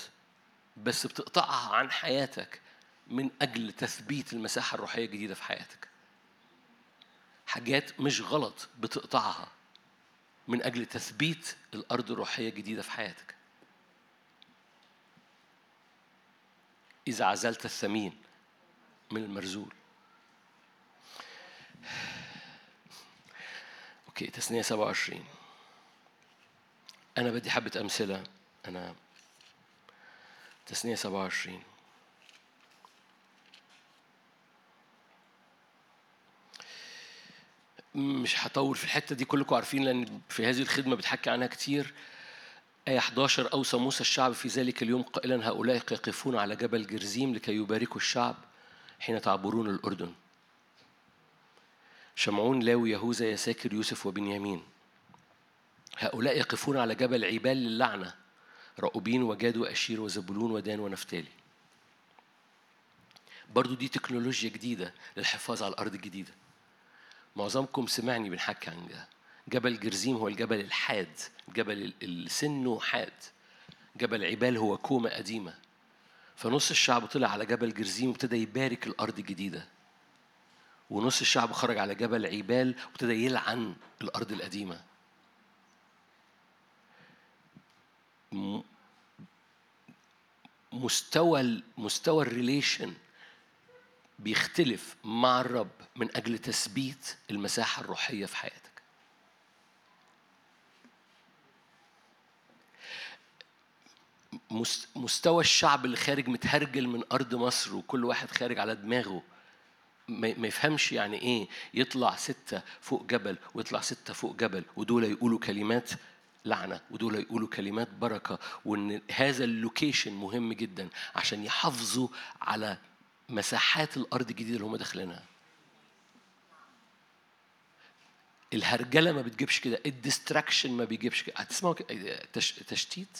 بس بتقطعها عن حياتك من أجل تثبيت المساحة الروحية الجديدة في حياتك. حاجات مش غلط بتقطعها من أجل تثبيت الأرض الروحية الجديدة في حياتك. إذا عزلت الثمين من المرزول. أوكي تسنية 27 أنا بدي حبة أمثلة. أنا تسنية 27 مش هطول في الحتة دي كلكم عارفين لأن في هذه الخدمة بتحكي عنها كتير. آية 11 أوصى موسى الشعب في ذلك اليوم قائلا هؤلاء يقفون على جبل جرزيم لكي يباركوا الشعب حين تعبرون الأردن. شمعون لاوي يهوذا يساكر يوسف وبنيامين. هؤلاء يقفون على جبل عبال للعنة رأوبين وجاد وأشير وزبولون ودان ونفتالي. برضو دي تكنولوجيا جديدة للحفاظ على الأرض الجديدة. معظمكم سمعني بنحكي عن ده جبل جرزيم هو الجبل الحاد الجبل اللي سنه حاد جبل عبال هو كومة قديمة. فنص الشعب طلع على جبل جرزيم وابتدى يبارك الأرض الجديدة. ونص الشعب خرج على جبل عبال وابتدى يلعن الأرض القديمة. مستوى مستوى ال relation بيختلف مع الرب من أجل تثبيت المساحة الروحية في حياتك مستوى الشعب اللي خارج متهرجل من أرض مصر وكل واحد خارج على دماغه. ما يفهمش يعني إيه يطلع ستة فوق جبل ويطلع ستة فوق جبل ودول يقولوا كلمات لعنة ودول يقولوا كلمات بركة وإن هذا اللوكيشن مهم جدا عشان يحافظوا على مساحات الأرض الجديدة اللي هم داخلينها. الهرجلة ما بتجيبش كده ال distraction ما بيجيبش كده. هتسمعوا تشتيت؟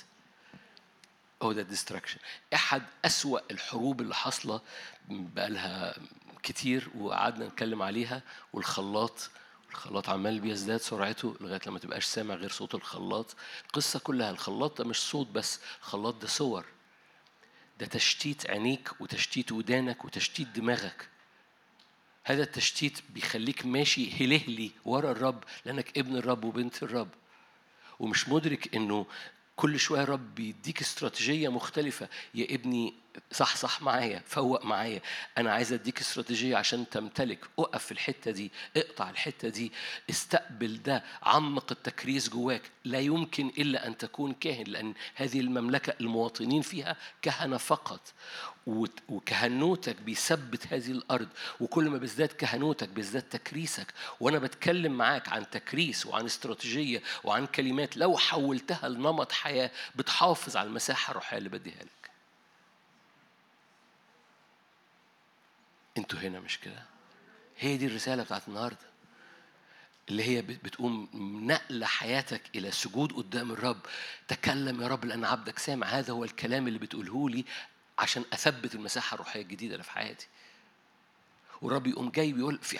هو ده ال distraction أحد أسوأ الحروب اللي حاصلة بقالها كتير وقعدنا نتكلم عليها والخلاط الخلاط عمال بيزداد سرعته لغاية لما تبقاش سامع غير صوت الخلاط. القصة كلها الخلاط ده مش صوت بس الخلاط ده صور. ده تشتيت عينيك وتشتيت ودانك وتشتيت دماغك. هذا التشتيت بيخليك ماشي هلهلي ورا الرب لأنك ابن الرب وبنت الرب. ومش مدرك إنه كل شوية رب بيديك استراتيجية مختلفة. يا ابني صح صح معايا فوق معايا. أنا عايز أديك استراتيجية عشان تمتلك. اقف في الحتة دي اقطع الحتة دي استقبل ده عمق التكريس جواك. لا يمكن إلا أن تكون كاهن لأن هذه المملكة المواطنين فيها كهنة فقط. وكهنوتك بيثبت هذه الأرض. وكل ما بيزداد كهنوتك بيزداد تكريسك. وأنا بتكلم معاك عن تكريس وعن استراتيجية وعن كلمات. لو حولتها لنمط حياة بتحافظ على المساحة الروحية اللي بديها لك. أنتوا هنا مش كده؟ هي دي الرسالة بتاعت النهارده اللي هي بتقوم نقل حياتك إلى سجود قدام الرب. تكلم يا رب لأن عبدك سامع. هذا هو الكلام اللي بتقوله لي عشان أثبت المساحة الروحية الجديدة اللي في حياتي. والرب يقوم جاي بيقول في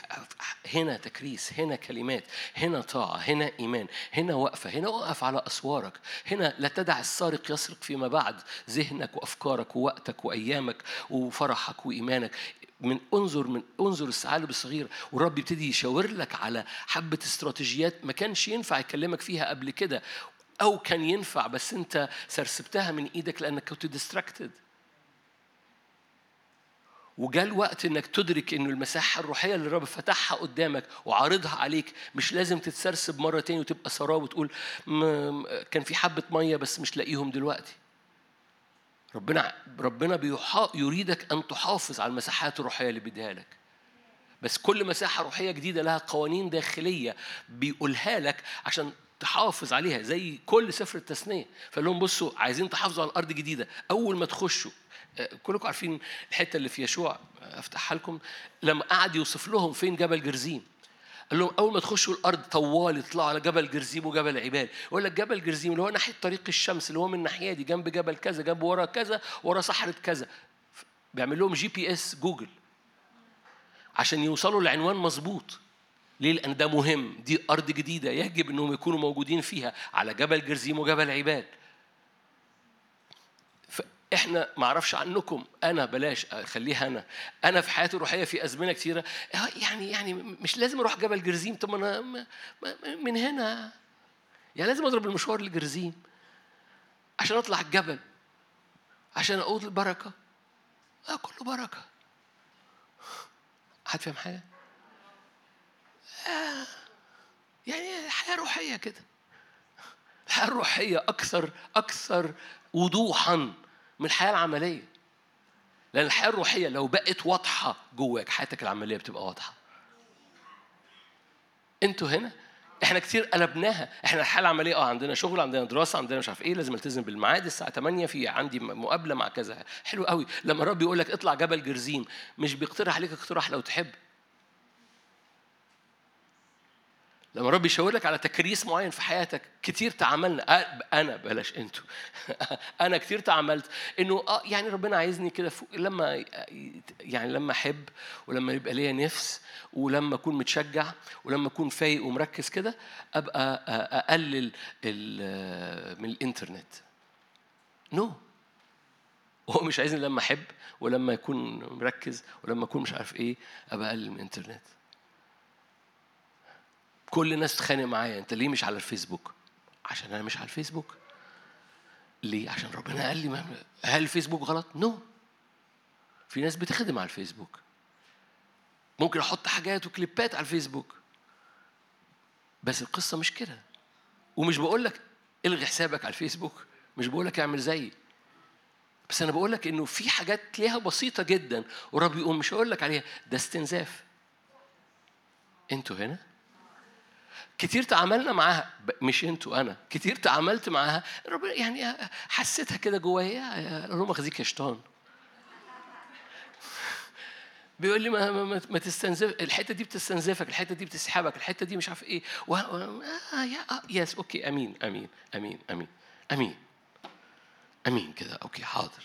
هنا تكريس هنا كلمات هنا طاعة هنا إيمان هنا وقفة هنا وقف على أسوارك هنا لا تدع السارق يسرق فيما بعد. ذهنك وأفكارك ووقتك وأيامك وفرحك وإيمانك. من انظر من انظر الثعالب الصغير والرب يبتدي يشاور لك على حبة استراتيجيات ما كانش ينفع يكلمك فيها قبل كده أو كان ينفع بس أنت سرسبتها من إيدك لأنك كنت ديستراكتد وجاء الوقت إنك تدرك إنه المساحة الروحية اللي الرب فتحها قدامك وعارضها عليك مش لازم تتسرسب مرة تاني وتبقى سراب وتقول كان في حبة مية بس مش لاقيهم دلوقتي. ربنا ربنا بيحا يريدك أن تحافظ على المساحات الروحية اللي بيديها لك. بس كل مساحة روحية جديدة لها قوانين داخلية بيقولها لك عشان تحافظ عليها زي كل سفر التثنية. فقال لهم بصوا عايزين تحافظوا على الأرض جديدة. أول ما تخشوا كلكم عارفين الحتة اللي في يشوع أفتحها لكم. لما قعد يوصف لهم فين جبل جرزيم. قال لهم أول ما تخشوا الأرض طوالي اطلعوا على جبل جرزيم وجبل عبال يقول لك جبل جرزيم اللي هو ناحية طريق الشمس اللي هو من الناحية دي جنب جبل كذا جنب ورا كذا ورا صحراء كذا بيعمل لهم GPS Google عشان يوصلوا لعنوان مظبوط ليه؟ لأن ده مهم، دي أرض جديدة يجب أنهم يكونوا موجودين فيها على جبل جرزيم وجبل عبال. إحنا ما أعرفش عنكم. أنا بلاش خليها أنا. أنا في حياتي الروحية في أزمنة كثيره يعني يعني مش لازم أروح جبل جرزيم. طب أنا من هنا. يعني لازم أضرب المشوار لجرزيم. عشان أطلع الجبل. عشان أقول البركه آه كله بركة. حد فاهم حاجة؟ آه يعني الحياة روحية كده. الحياة الروحيه أكثر أكثر وضوحا. من الحياة العملية. لأن الحياة الروحية لو بقت واضحة جواك حياتك العملية بتبقى واضحة. أنتوا هنا إحنا كتير قلبناها. إحنا الحاله العملية آه عندنا شغل عندنا دراسة عندنا مش عارف إيه لازم التزم بالميعاد الساعة 8 في عندي مقابلة مع كذا. حلو قوي. لما الرب يقول لك اطلع جبل جرزيم مش بيقترح عليك اقتراح لو تحب. لما الرب يشاور لك على تكريس معين في حياتك كتير تعاملنا. أنا بلاش أنتوا. أنا كتير تعاملت. إنه آه يعني ربنا عايزني كده لما يعني لما أحب ولما يبقى ليا نفس ولما أكون متشجع ولما أكون فايق ومركز كده أبقى أقلل من الإنترنت. نو no. هو مش عايزني لما أحب ولما يكون مركز ولما أكون مش عارف إيه أبقى أقلل من الإنترنت. كل الناس تتخانق معايا. انت ليه مش على الفيسبوك؟ عشان أنا مش على الفيسبوك. ليه؟ عشان ربنا قال لي هل الفيسبوك غلط؟ نو. في ناس بتخدم على الفيسبوك. ممكن أحط حاجات وكليبات على الفيسبوك. بس القصة مش كده. ومش بقول لك الغي حسابك على الفيسبوك. مش بقول لك اعمل زيي. بس أنا بقول لك انه في حاجات تلاقيها بسيطة جدا. ورب يقوم مش هقول لك عليها. ده استنزاف. أنتوا هنا؟ كتير تعاملنا معاها. مش أنتوا أنا. كتير تعاملت معاها. ربنا يعني حسيتها كده جوايا اللهم خزيك يا شيطان. بيقول لي ما, ما, ما تستنزف الحتة دي بتستنزفك الحتة دي بتسحبك الحتة دي مش عارف إيه. و... آه يا آه yes okay أمين أمين أمين أمين أمين. أمين كده okay حاضر.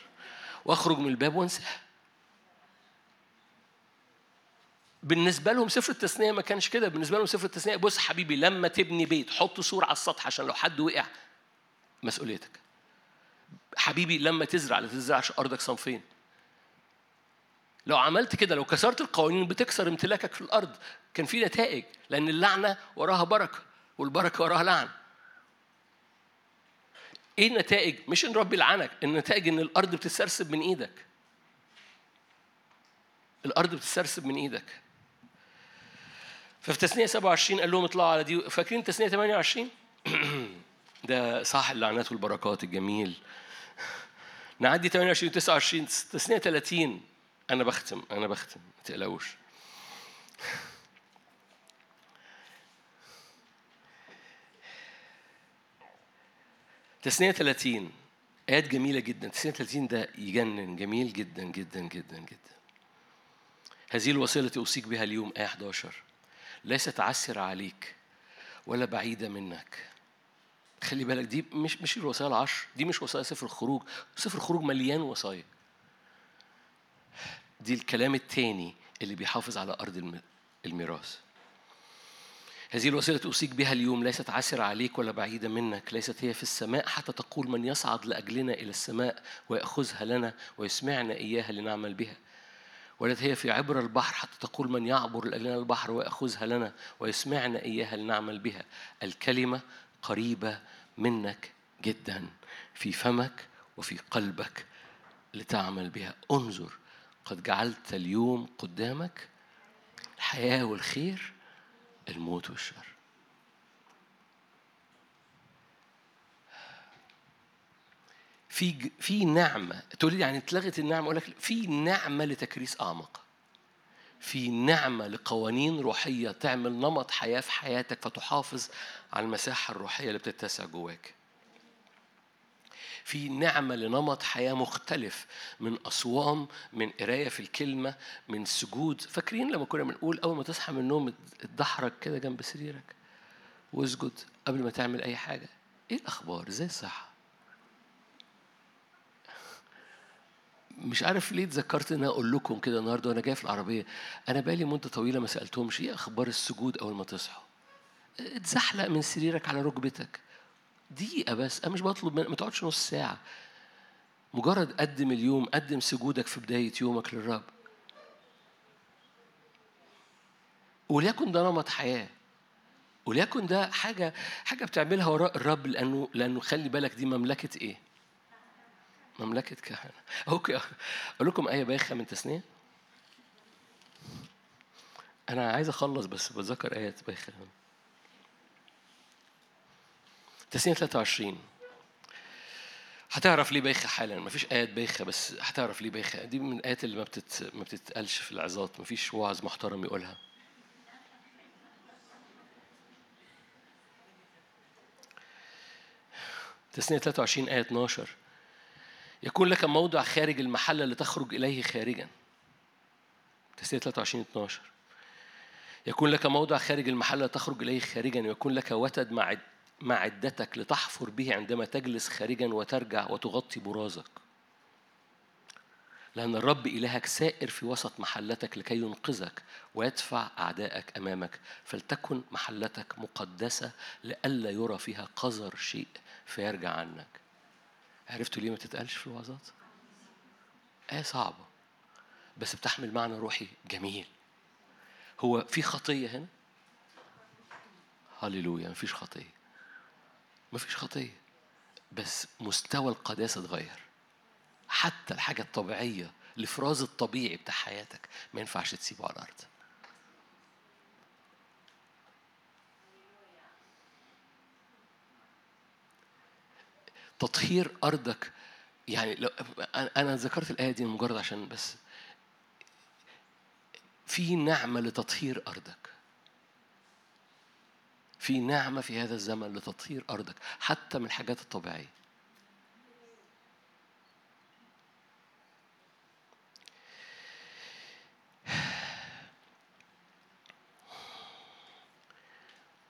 وأخرج من الباب وانساه بالنسبة لهم سفر التثنية ما كانش كده. بالنسبة لهم سفر التثنية بص حبيبي لما تبني بيت حط سور على السطح عشان لو حد وقع مسؤوليتك. حبيبي لما تزرع لا تزرعش أرضك صنفين. لو عملت كده لو كسرت القوانين بتكسر امتلاكك في الأرض. كان في نتائج لأن اللعنة وراها بركة والبركة وراها لعنه إيه النتائج؟ مش إن ربي يلعنك النتائج إن الأرض بتتسرسب من إيدك. الأرض بتتسرسب من إيدك. ففي تثنية 27 قال لهم اطلعوا على دي فاكرين تثنية 28 ده صح اللعنات والبركات الجميل. نعدي 28 و 29 تثنية 30 أنا بختم أنا بختم ما تقلقوش. تثنية 30 آيات جميلة جدا. تثنية 30 ده يجنن. جميل جدا جدا جدا جدا. هذه الوصية التي أوصيك بها اليوم آية 11 ليست عسرة عليك ولا بعيدة منك. خلي بالك دي مش مش الوصايا العشر دي مش وصايا سفر الخروج سفر الخروج مليان وصايا دي الكلام التاني اللي بيحافظ على أرض الميراث. هذه الوسيلة أوصيك بها اليوم ليست عسرة عليك ولا بعيدة منك ليست هي في السماء. حتى تقول من يصعد لأجلنا إلى السماء ويأخذها لنا ويسمعنا إياها لنعمل بها. ولت هي في عبر البحر حتى تقول من يعبر لنا البحر ويأخذها لنا ويسمعنا إياها لنعمل بها. الكلمة قريبة منك جدا في فمك وفي قلبك لتعمل بها. انظر قد جعلت اليوم قدامك الحياة والخير الموت والشر. في في نعمة. تقول لي يعني اتلغت النعمة أقول لك في نعمة لتكريس أعمق. في نعمة لقوانين روحية تعمل نمط حياة في حياتك فتحافظ على المساحة الروحية اللي بتتسع جواك. في نعمة لنمط حياة مختلف من أصوام من قراية في الكلمة من سجود. فاكرين لما كنا بنقول أول ما تصحى من النوم اتدحرج كده جنب سريرك واسجد قبل ما تعمل أي حاجة؟ إيه الأخبار؟ إزاي الصحة؟ مش عارف ليه اتذكرت إن أقول لكم كده النهارده وأنا جاي في العربية. أنا بقالي مدة طويلة ما سألتهمش إيه أخبار السجود أول ما تصحوا. اتزحلق من سريرك على ركبتك. دقيقة بس أنا مش بطلب ما تقعدش نص ساعة. مجرد قدم اليوم قدم سجودك في بداية يومك للرب. وليكن ده نمط حياة. وليكن ده حاجة حاجة بتعملها وراء الرب لأنه لأنه خلي بالك دي مملكة إيه؟ مملكة كهنة. أوكي. أقول لكم آية بايخة من تسنية. أنا عايز أخلص بس بتذكر آيات بايخة. تسنية 23 هتعرف ليه بايخة حالا؟ مفيش آيات بايخة بس هتعرف ليه بايخة. دي من الآيات اللي ما بتت... ما بتتقالش في العظات. مفيش واعظ محترم يقولها. تسنية 23 آية 12 يكون لك موضع خارج المحل لتخرج إليه خارجا. تسنية 23 12 يكون لك موضع خارج المحل لتخرج إليه خارجا ويكون لك وتد مع معدتك لتحفر به عندما تجلس خارجا وترجع وتغطي برازك. لأن الرب إلهك سائر في وسط محلتك لكي ينقذك ويدفع أعدائك أمامك. فلتكن محلتك مقدسة لئلا يرى فيها قذر شيء فيرجع عنك. عرفتوا ليه ما تتقالش في الوعظات؟ آية صعبة بس بتحمل معنى روحي جميل هو في خطية هنا؟ هللويا مفيش خطية مفيش خطية بس مستوى القداسة اتغير حتى الحاجة الطبيعية الإفراز الطبيعي بتاع حياتك ما ينفعش تسيبه على الأرض تطهير أرضك. يعني لو أنا ذكرت الآية دي مجرد عشان بس. في نعمة لتطهير أرضك. في نعمة في هذا الزمن لتطهير أرضك حتى من الحاجات الطبيعية.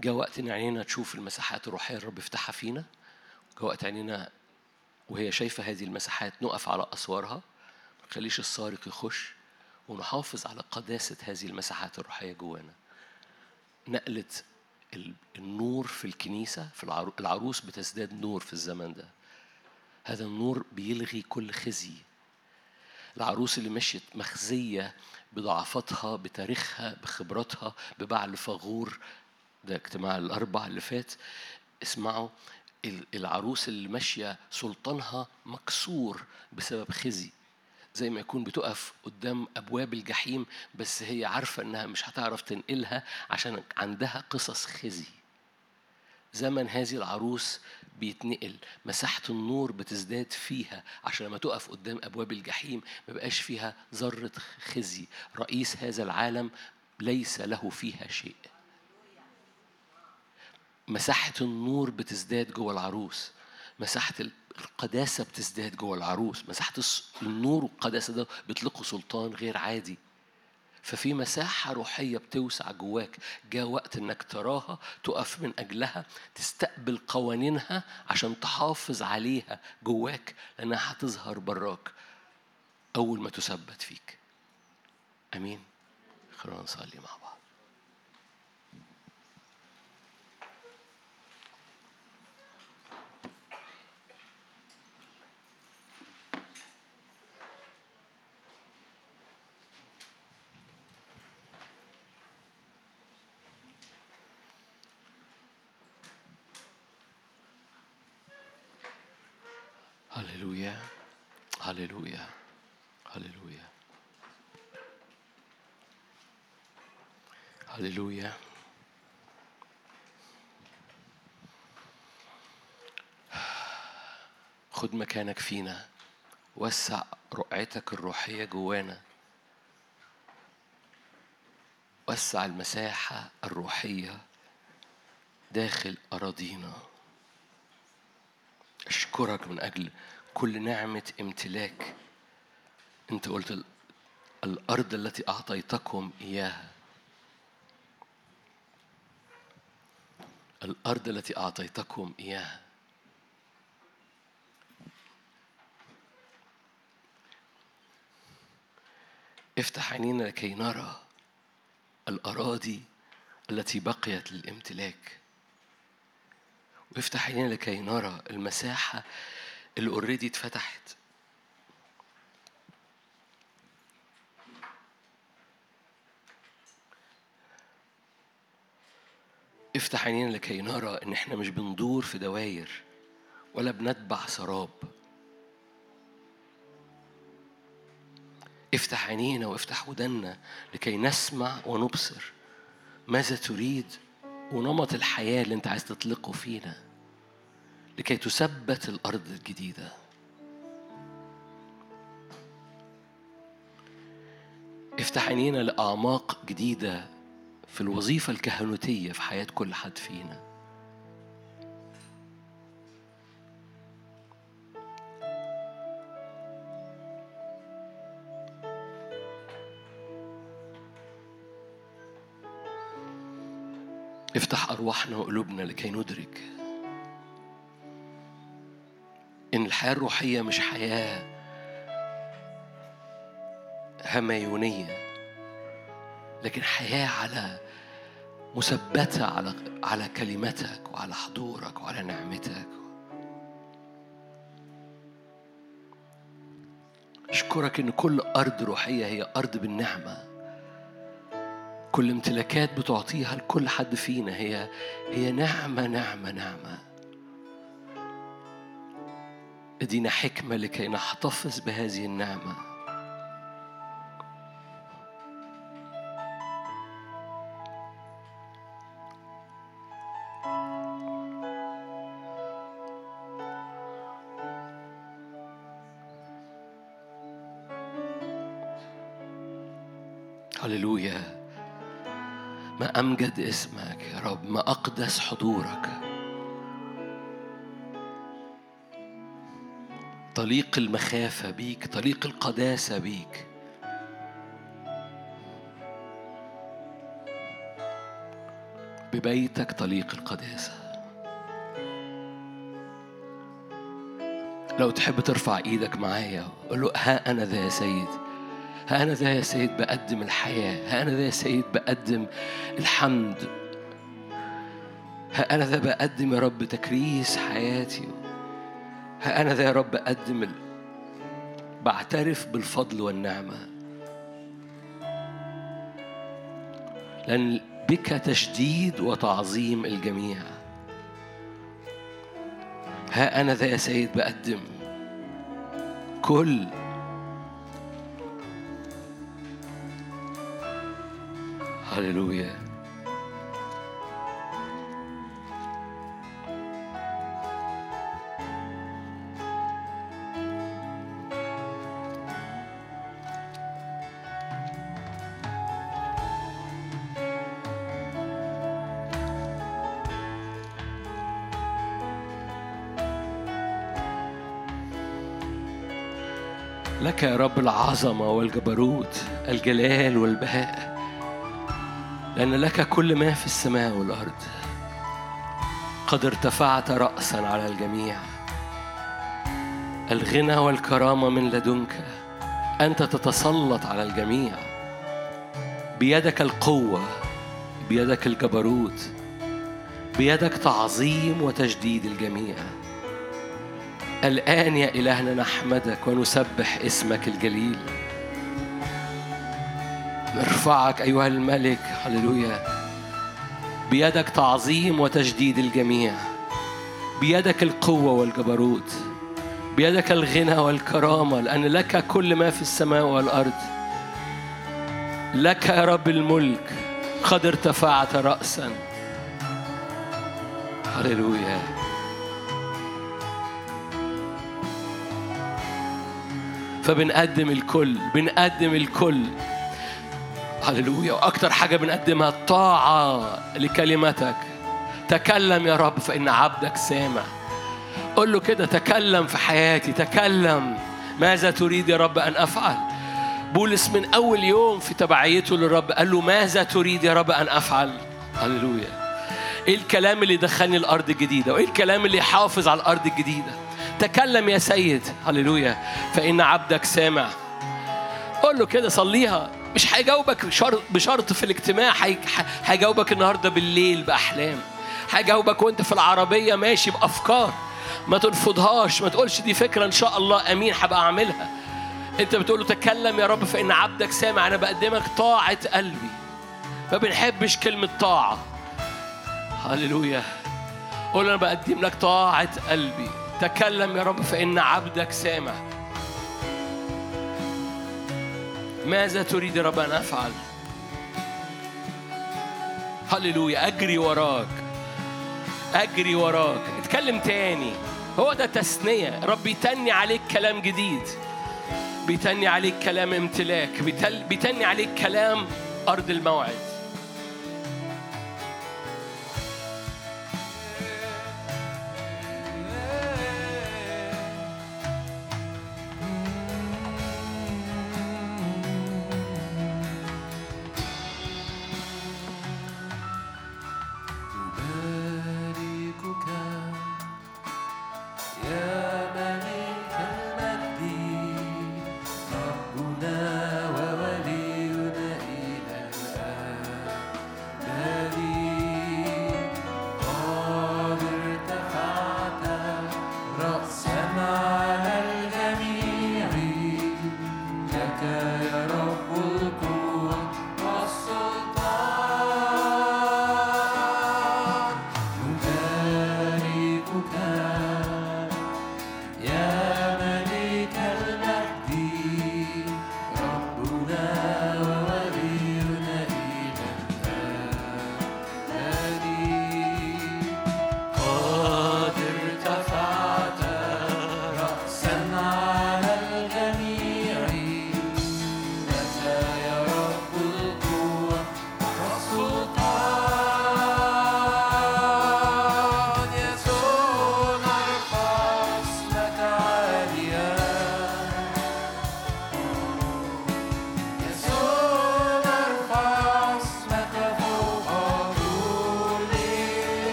جاء وقت إن عينينا تشوف المساحات الروحية الرب يفتحها فينا. جاء وقت عينينا وهي شايفة هذه المساحات نقف على أسوارها ما نخليش السارق يخش ونحافظ على قداسة هذه المساحات الروحية جوانا. نقلة النور في الكنيسة في العروس بتزداد نور في الزمن ده. هذا النور بيلغي كل خزي. العروس اللي مشيت مخزية بضعفتها بتاريخها بخبراتها ببعل فغور ده اجتماع الأربع اللي فات اسمعوا العروس اللي ماشية سلطانها مكسور بسبب خزي. زي ما يكون بتقف قدام أبواب الجحيم بس هي عارفة إنها مش هتعرف تنقلها عشان عندها قصص خزي. زمن هذه العروس بيتنقل. مساحة النور بتزداد فيها. عشان لما تقف قدام أبواب الجحيم ما بقاش فيها ذرة خزي. رئيس هذا العالم ليس له فيها شيء. مساحة النور بتزداد جوه العروس. مساحة القداسة بتزداد جوه العروس. مساحة النور والقداسة ده بيطلقوا سلطان غير عادي. ففي مساحة روحية بتوسع جواك. جاء وقت إنك تراها تقف من أجلها تستقبل قوانينها عشان تحافظ عليها جواك لأنها هتظهر براك أول ما تثبت فيك. أمين. خلونا نصلي مع بعض هللويا هللويا هللويا هللويا. خد مكانك فينا. وسع رؤيتك الروحية جوانا. وسع المساحة الروحية داخل أراضينا. أشكرك من أجل كل نعمة امتلاك. أنت قلت الأرض التي أعطيتكم إياها. الأرض التي أعطيتكم إياها. افتح عينينا لكي نرى الأراضي التي بقيت للامتلاك. وافتح عينينا لكي نرى المساحة اللي already اتفتحت. افتح عينينا لكي نرى إن إحنا مش بندور في دواير ولا بنتبع سراب. افتح عينينا وافتح ودنا لكي نسمع ونبصر ماذا تريد ونمط الحياة اللي أنت عايز تطلقه فينا لكي تثبت الأرض الجديدة. افتح عينينا لأعماق جديدة في الوظيفة الكهنوتية في حياة كل حد فينا. افتح أرواحنا وقلوبنا لكي ندرك إن الحياة الروحية مش حياة هميونية لكن حياة على مثبتة على على كلمتك وعلى حضورك وعلى نعمتك. أشكرك إن كل أرض روحية هي أرض بالنعمة. كل امتلاكات بتعطيها لكل حد فينا هي هي نعمة نعمة نعمة. ادينا حكمة لكي نحتفظ بهذه النعمة. هللويا. ما أمجد اسمك يا رب ما أقدس حضورك. طريق المخافة بيك طريق القداسة بيك. ببيتك طريق القداسة. لو تحب ترفع إيدك معايا قول له ها أنا ذا يا سيد. ها أنا ذا يا سيد بقدم الحياة ها أنا ذا يا سيد بقدم الحمد. ها أنا ذا بقدم يا رب تكريس حياتي. ها أنا ذا يا رب بقدم ال... بعترف بالفضل والنعمة. لأن بك تشديد وتعظيم الجميع. ها أنا ذا يا سيد بقدم كل هللويا لك يا رب العظمة والجبروت الجلال والبهاء. لأن لك كل ما في السماء والأرض. قد ارتفعت رأسا على الجميع. الغنى والكرامة من لدنك. أنت تتسلط على الجميع. بيدك القوة بيدك الجبروت بيدك تعظيم وتجديد الجميع. الآن يا إلهنا نحمدك ونسبح اسمك الجليل. نرفعك أيها الملك هللويا. بيدك تعظيم وتجديد الجميع. بيدك القوة والجبروت. بيدك الغنى والكرامة لأن لك كل ما في السماء والأرض. لك يا رب الملك قد ارتفعت رأسا. هللويا. فبنقدم الكل بنقدم الكل. هللويا. وأكتر حاجة بنقدمها الطاعه لكلمتك. تكلم يا رب فإن عبدك سامع. قل له كده تكلم في حياتي تكلم. ماذا تريد يا رب أن أفعل؟ بولس من أول يوم في تبعيته للرب قال له ماذا تريد يا رب أن أفعل؟ هللويا. إيه الكلام اللي دخلني الأرض الجديدة؟ وإيه الكلام اللي يحافظ على الأرض الجديدة؟ تكلم يا سيد. هللويا. فإن عبدك سامع. قول له كده صليها. مش هيجاوبك بشرط في الاجتماع هيجاوبك النهارده بالليل بأحلام. هيجاوبك وأنت في العربية ماشي بأفكار ما ترفضهاش ما تقولش دي فكرة إن شاء الله أمين هبقى أعملها. أنت بتقول له تكلم يا رب فان عبدك سامع أنا بقدمك طاعة قلبي. ما بنحبش كلمة طاعة. هللويا. قول أنا بقدم لك طاعة قلبي. تكلم يا رب فان عبدك سامع. ماذا تريد رب أن أفعل. هللويا. أجري وراك. أجري وراك. اتكلم تاني. هو ده تثنية رب يتني عليك كلام جديد. بيتني عليك كلام امتلاك. بيتني عليك كلام أرض الموعد.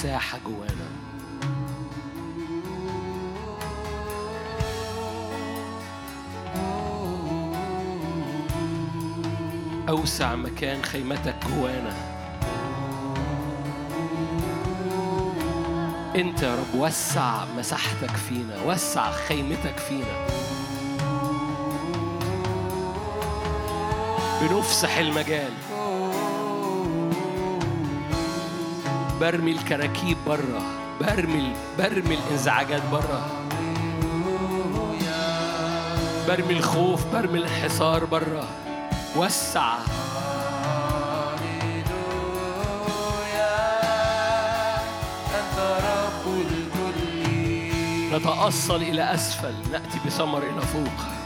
مساحة جوانا. أوسع مكان خيمتك جوانا. أنت يا رب وسع مساحتك فينا وسع خيمتك فينا. بنفسح المجال. برمي الكراكيب بره. برمي برمي الإنزعاجات بره. برمي الخوف برمي الانحصار بره. وسع. نتأصل إلى أسفل نأتي بثمر إلى فوق.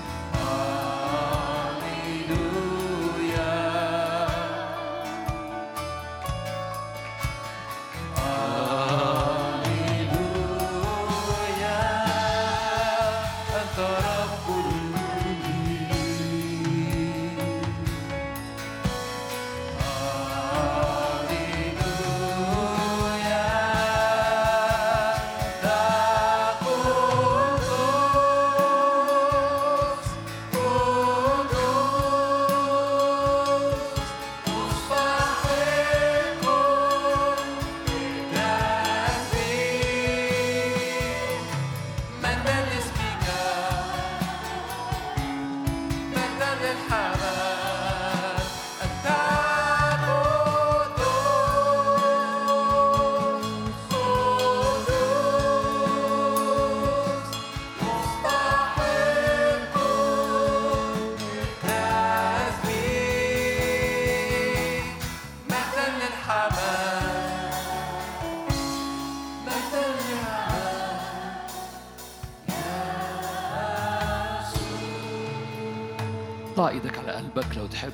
لو تحب.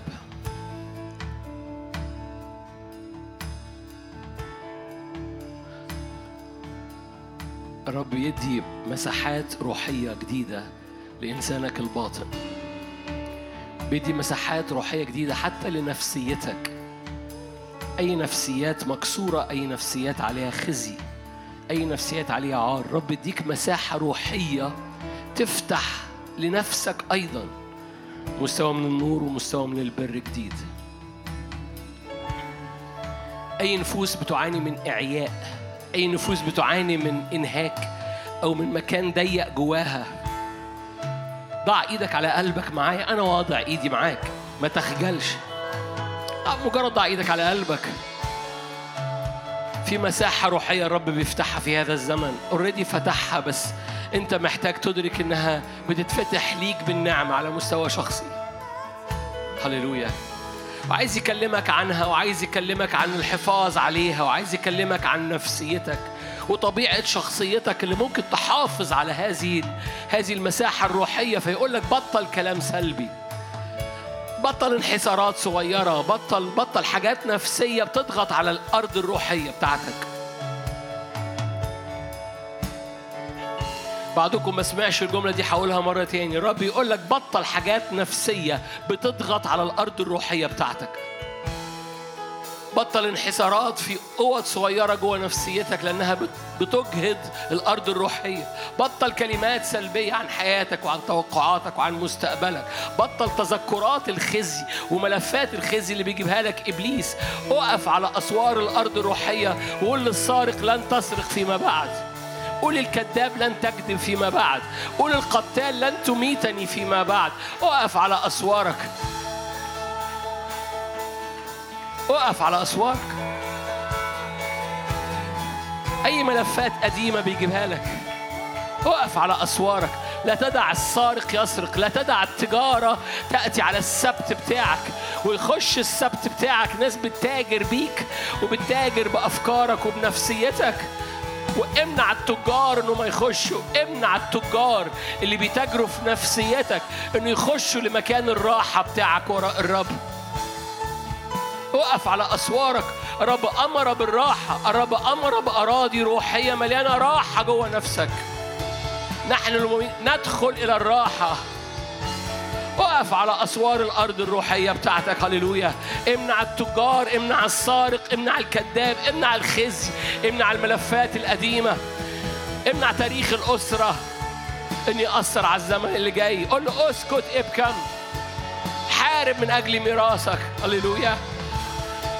الرب يدي مساحات روحية جديدة لإنسانك الباطن. بيدي مساحات روحية جديدة حتى لنفسيتك. أي نفسيات مكسورة أي نفسيات عليها خزي أي نفسيات عليها عار. رب يديك مساحة روحية تفتح لنفسك أيضا. مستوى من النور ومستوى من البر جديد. أي نفوس بتعاني من إعياء أي نفوس بتعاني من إنهاك أو من مكان ضيق جواها. ضع إيدك على قلبك معايا أنا واضع إيدي معاك. ما تخجلش. مجرد ضع إيدك على قلبك. في مساحة روحية الرب بيفتحها في هذا الزمن. اوريدي فتحها بس انت محتاج تدرك انها بتتفتح ليك بالنعمة على مستوى شخصي. هللويا. وعايز يكلمك عنها وعايز يكلمك عن الحفاظ عليها وعايز يكلمك عن نفسيتك وطبيعة شخصيتك اللي ممكن تحافظ على هذه هذه المساحة الروحية فيقول لك بطل كلام سلبي. بطل انحسارات صغيرة بطل بطل حاجات نفسية بتضغط على الأرض الروحية بتاعتك. بعضكم ما سمعش الجملة دي هقولها مرة تاني. الرب يقول لك بطل حاجات نفسية بتضغط على الأرض الروحية بتاعتك. بطل انحسارات في قوة صغيرة جوه نفسيتك لأنها بتجهد الأرض الروحية. بطل كلمات سلبية عن حياتك وعن توقعاتك وعن مستقبلك. بطل تذكرات الخزي وملفات الخزي اللي بيجيبها لك إبليس. اقف على أسوار الأرض الروحية وقول للسارق لن تسرق فيما بعد. قول الكذاب لن تكذب فيما بعد. قول القتال لن تميتني فيما بعد. اقف على أسوارك. اقف على أسوارك. أي ملفات قديمة بيجيبها لك؟ اقف على أسوارك. لا تدع السارق يسرق لا تدع التجارة تأتي على السبت بتاعك. ويخش السبت بتاعك ناس بتتاجر بيك وبتتاجر بأفكارك وبنفسيتك. وامنع التجار انهم يخشوا. امنع التجار اللي بيتاجروا في نفسيتك إنه يخشوا لمكان الراحة بتاعك وراء الرب. اقف على أسوارك. الرب أمر بالراحة. الرب أمر بأراضي روحية مليانة راحة جوه نفسك. نحن ندخل إلى الراحة. اقف على أسوار الأرض الروحية بتاعتك هللويا. امنع التجار امنع السارق امنع الكذاب امنع الخزي امنع الملفات القديمة امنع تاريخ الأسرة. إن يأثر على الزمن اللي جاي. قول له اسكت ابكم. حارب من أجل ميراثك هللويا.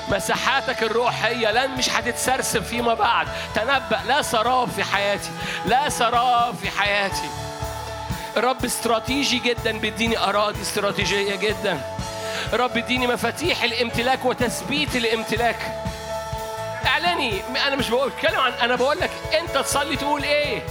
مساحاتك الروحية لن مش هتتسرسب فيما بعد. تنبأ لا سراب في حياتي لا سراب في حياتي. الرب استراتيجي جدا بيديني أراضي استراتيجية جدا. رب اديني مفاتيح الامتلاك وتثبيت الامتلاك. اعلني أنا مش بقول اتكلم عن أنا بقول لك أنت تصلي تقول إيه؟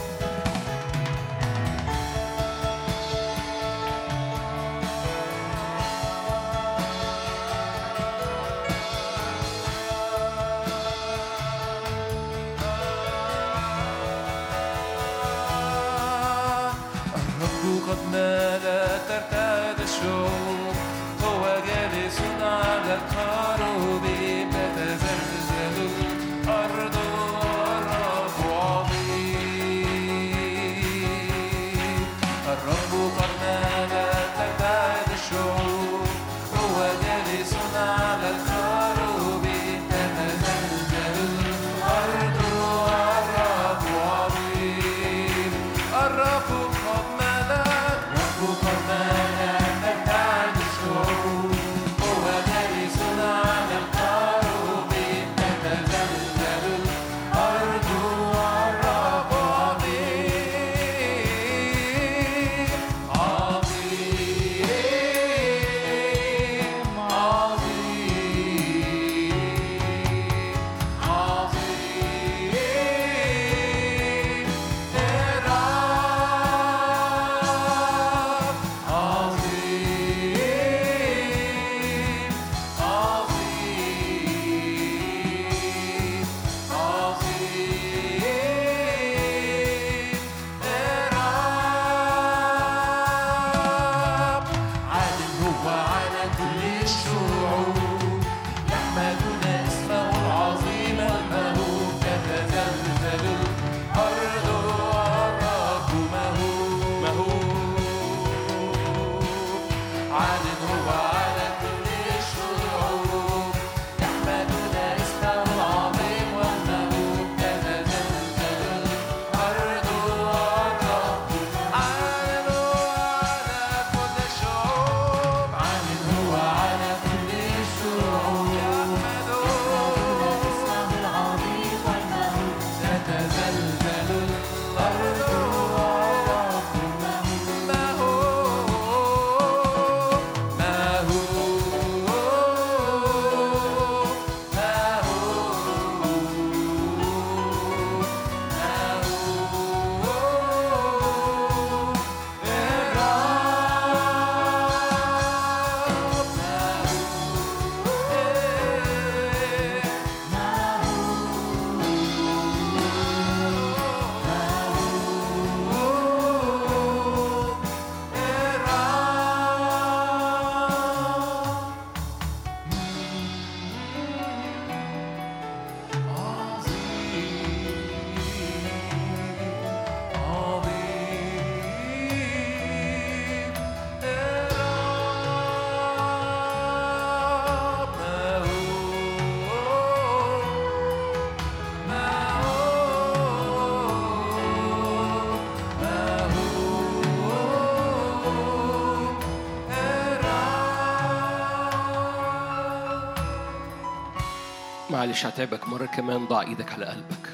معلش هتعبك مرة كمان ضع إيدك على قلبك.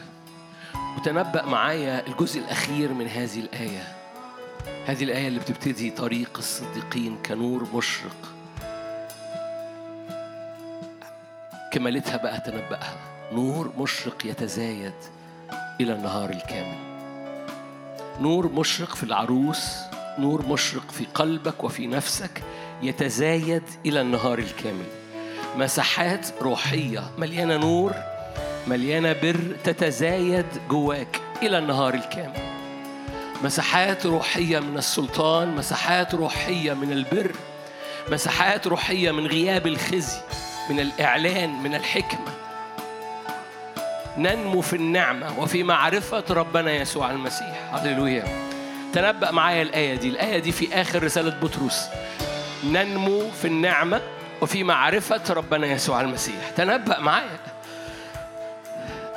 وتنبأ معايا الجزء الأخير من هذه الآية. هذه الآية اللي بتبتدي طريق الصديقين كنور مشرق. كمالتها بقى تنبأها. نور مشرق يتزايد إلى النهار الكامل. نور مشرق في العروس نور مشرق في قلبك وفي نفسك يتزايد إلى النهار الكامل. مساحات روحية. مليانة نور مليانة بر تتزايد جواك إلى النهار الكامل. مساحات روحية من السلطان مساحات روحية من البر مساحات روحية من غياب الخزي من الإعلان من الحكمة. ننمو في النعمة وفي معرفة ربنا يسوع المسيح. هللويا. تنبأ معايا الآية دي. الآية دي في آخر رسالة بطرس. ننمو في النعمة وفي معرفة ربنا يسوع المسيح. تنبأ معايا.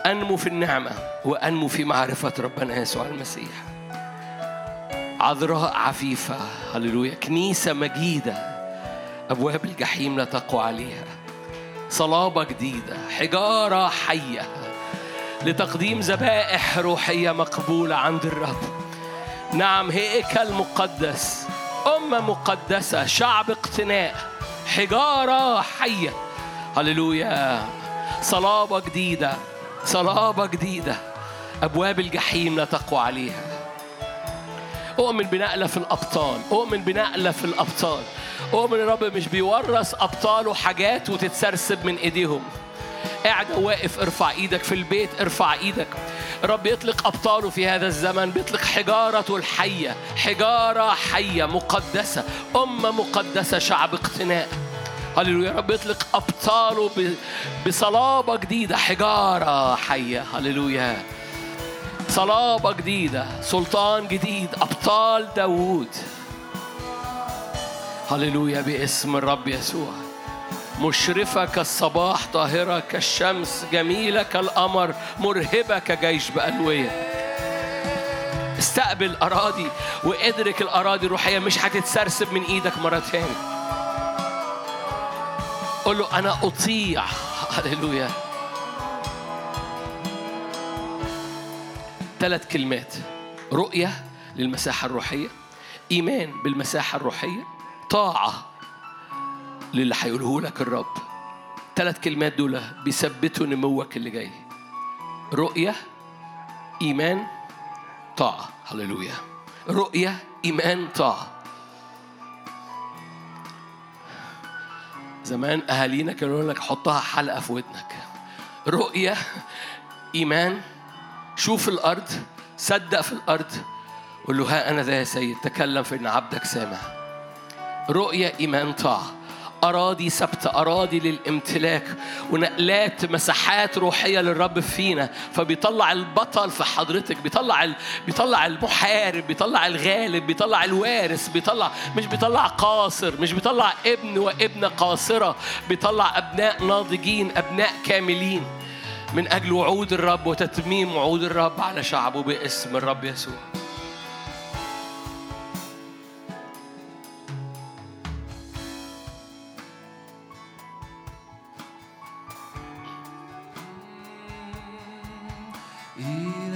أنمو في النعمة وأنمو في معرفة ربنا يسوع المسيح. عذراء عفيفة. هللويا. كنيسة مجيدة. أبواب الجحيم لا تقوى عليها. صلابة جديدة. حجارة حية. لتقديم ذبائح روحية مقبولة عند الرب. نعم هيكل مقدس أمة مقدسة. شعب اقتناء. حجارة حية. هللويا. صلابة جديدة. صلابة جديدة. أبواب الجحيم لا تقوى عليها. أؤمن بنقلة في الأبطال. أؤمن بنقلة في الأبطال. أؤمن الرب مش بيورث أبطاله حاجات وتتسرسب من إيديهم. قاعد واقف ارفع إيدك في البيت ارفع إيدك. رب يطلق أبطاله في هذا الزمن بيطلق حجارة الحية حجارة حية مقدسة أمة مقدسة شعب اقتناء. هللويا رب يطلق أبطاله بصلابة جديدة حجارة حية. هللويا. صلابة جديدة سلطان جديد أبطال داوود. هللويا باسم الرب يسوع. مشرفة كالصباح طاهرة كالشمس جميلة كالقمر مرهبة كجيش بألوية. استقبل أراضي وادرك الأراضي الروحية مش هتتسرسب من إيدك مرة تاني. قول له أنا أطيع. هللويا. ثلاث كلمات. رؤية للمساحة الروحية إيمان بالمساحة الروحية طاعة للي هيقوله لك الرب. ثلاث كلمات دول بيثبتوا نموك اللي جاي. رؤية إيمان طاعة. هللويا. رؤية إيمان طاعة. زمان أهالينا كانوا يقول لك حطها حلقة في ودنك. رؤية إيمان شوف الأرض صدق في الأرض. قول له ها أنا ذا يا سيد تكلم فإن عبدك سامع. رؤية إيمان طاعة. أراضي ثابتة أراضي للامتلاك. ونقلات مساحات روحية للرب فينا. فبيطلع البطل في حضرتك بيطلع ال... بيطلع المحارب بيطلع الغالب بيطلع الوارث بيطلع مش بيطلع قاصر مش بيطلع ابن وابنة قاصرة. بيطلع أبناء ناضجين أبناء كاملين. من أجل وعود الرب وتتميم وعود الرب على شعبه باسم الرب يسوع. you.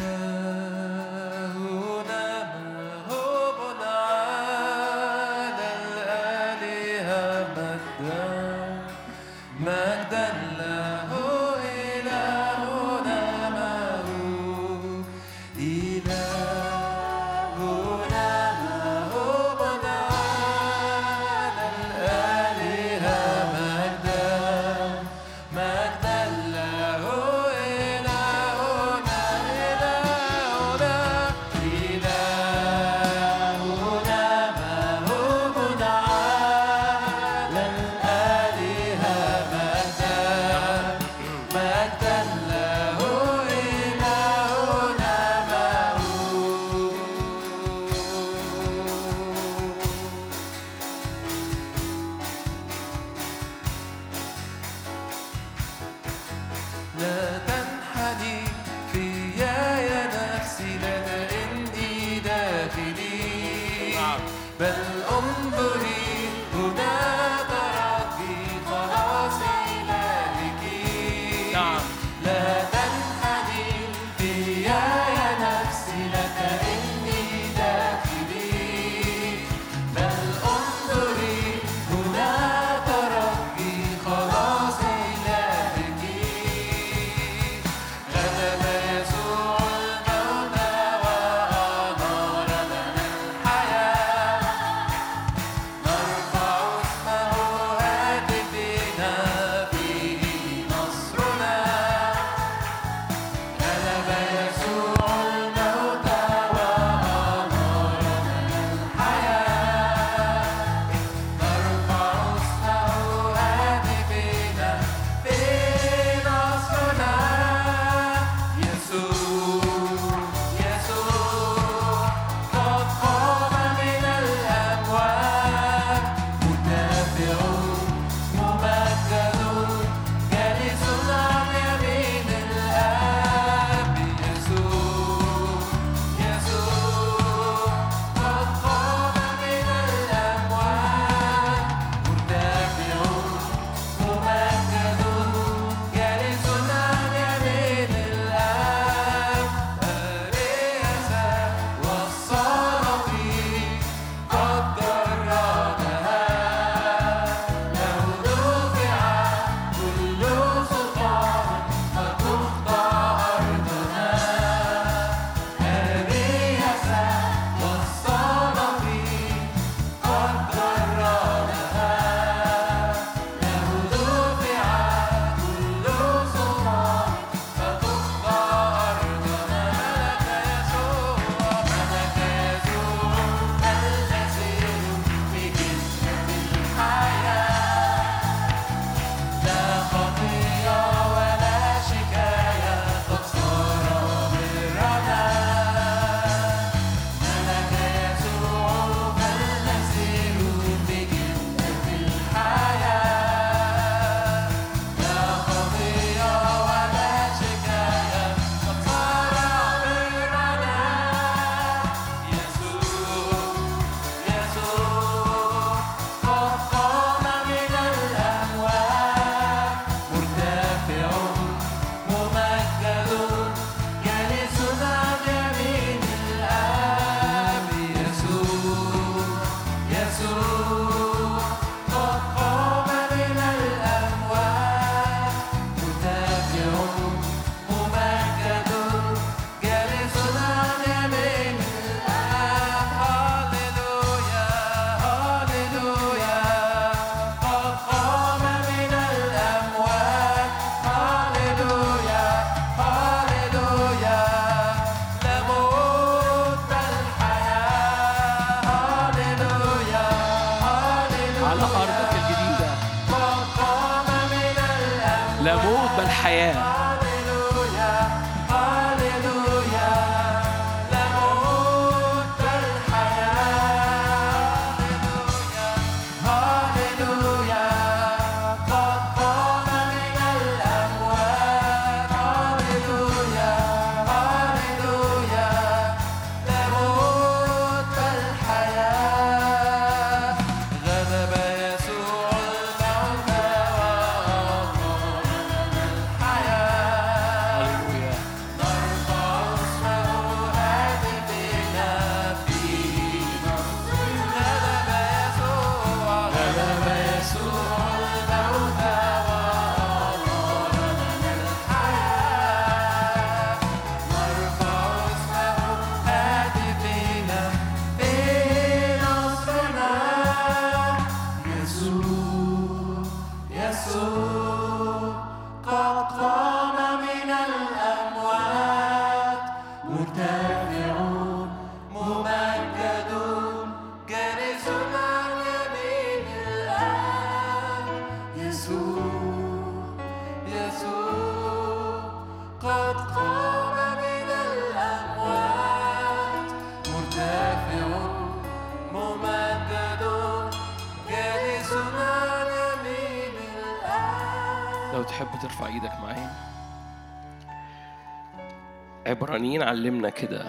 العبرانيين علمنا كده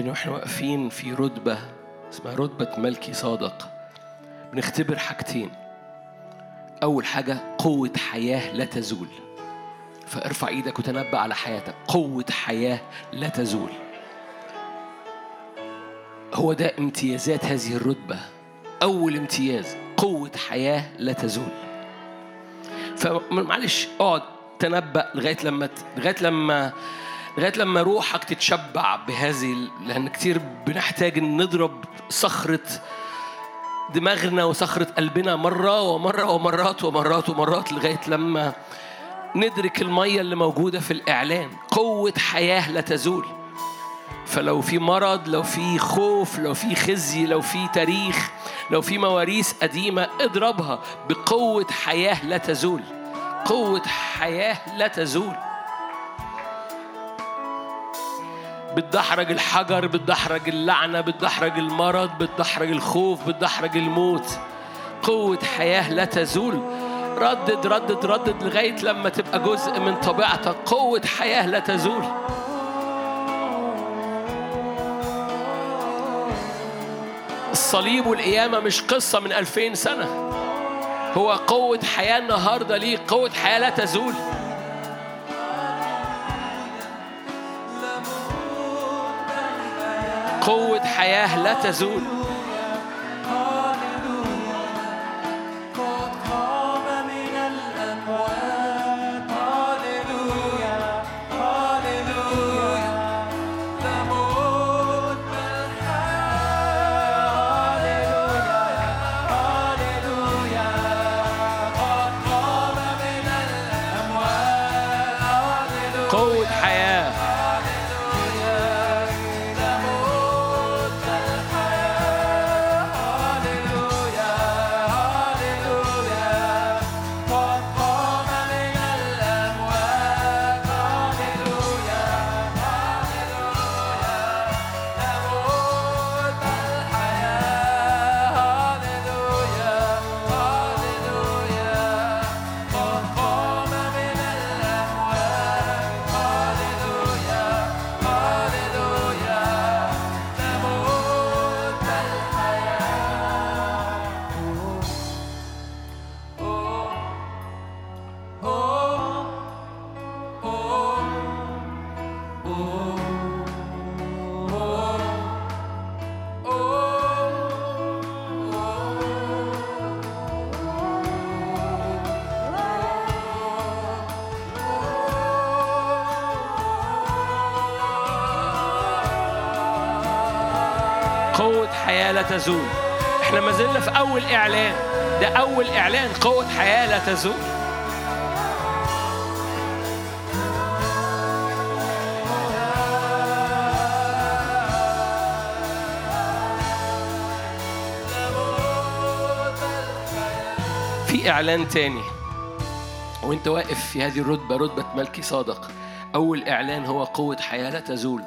إنه إحنا واقفين في رتبة اسمها رتبة ملكي صادق. بنختبر حاجتين. أول حاجة قوة حياة لا تزول. فارفع إيدك وتنبأ على حياتك. قوة حياة لا تزول. هو ده امتيازات هذه الرتبة. أول امتياز قوة حياة لا تزول. فمعلش اقعد تنبأ لغاية لما لغاية لما لغاية لما روحك تتشبع بهذه لأن كتير بنحتاج إن نضرب صخرة دماغنا وصخرة قلبنا مرة ومرة ومرات ومرات ومرات لغاية لما ندرك المية اللي موجودة في الإعلان. قوة حياة لا تزول. فلو في مرض لو في خوف لو في خزي لو في تاريخ لو في مواريث قديمة اضربها. بقوة حياة لا تزول. قوة حياة لا تزول. بتدحرج الحجر بتدحرج اللعنة بتدحرج المرض بتدحرج الخوف بتدحرج الموت. قوة حياة لا تزول. ردد ردد ردد لغاية لما تبقى جزء من طبيعتك. قوة حياة لا تزول. الصليب والقيامة مش قصة من ألفين سنة. هو قوة حياة النهاردة ليه قوة حياة لا تزول. قوة حياة لا تزول. تزول. إحنا ما زلنا في أول إعلان. ده أول إعلان قوة حياة لا تزول. في إعلان تاني. وأنت واقف في هذه الرتبة رتبة ملكي صادق. أول إعلان هو قوة حياة لا تزول.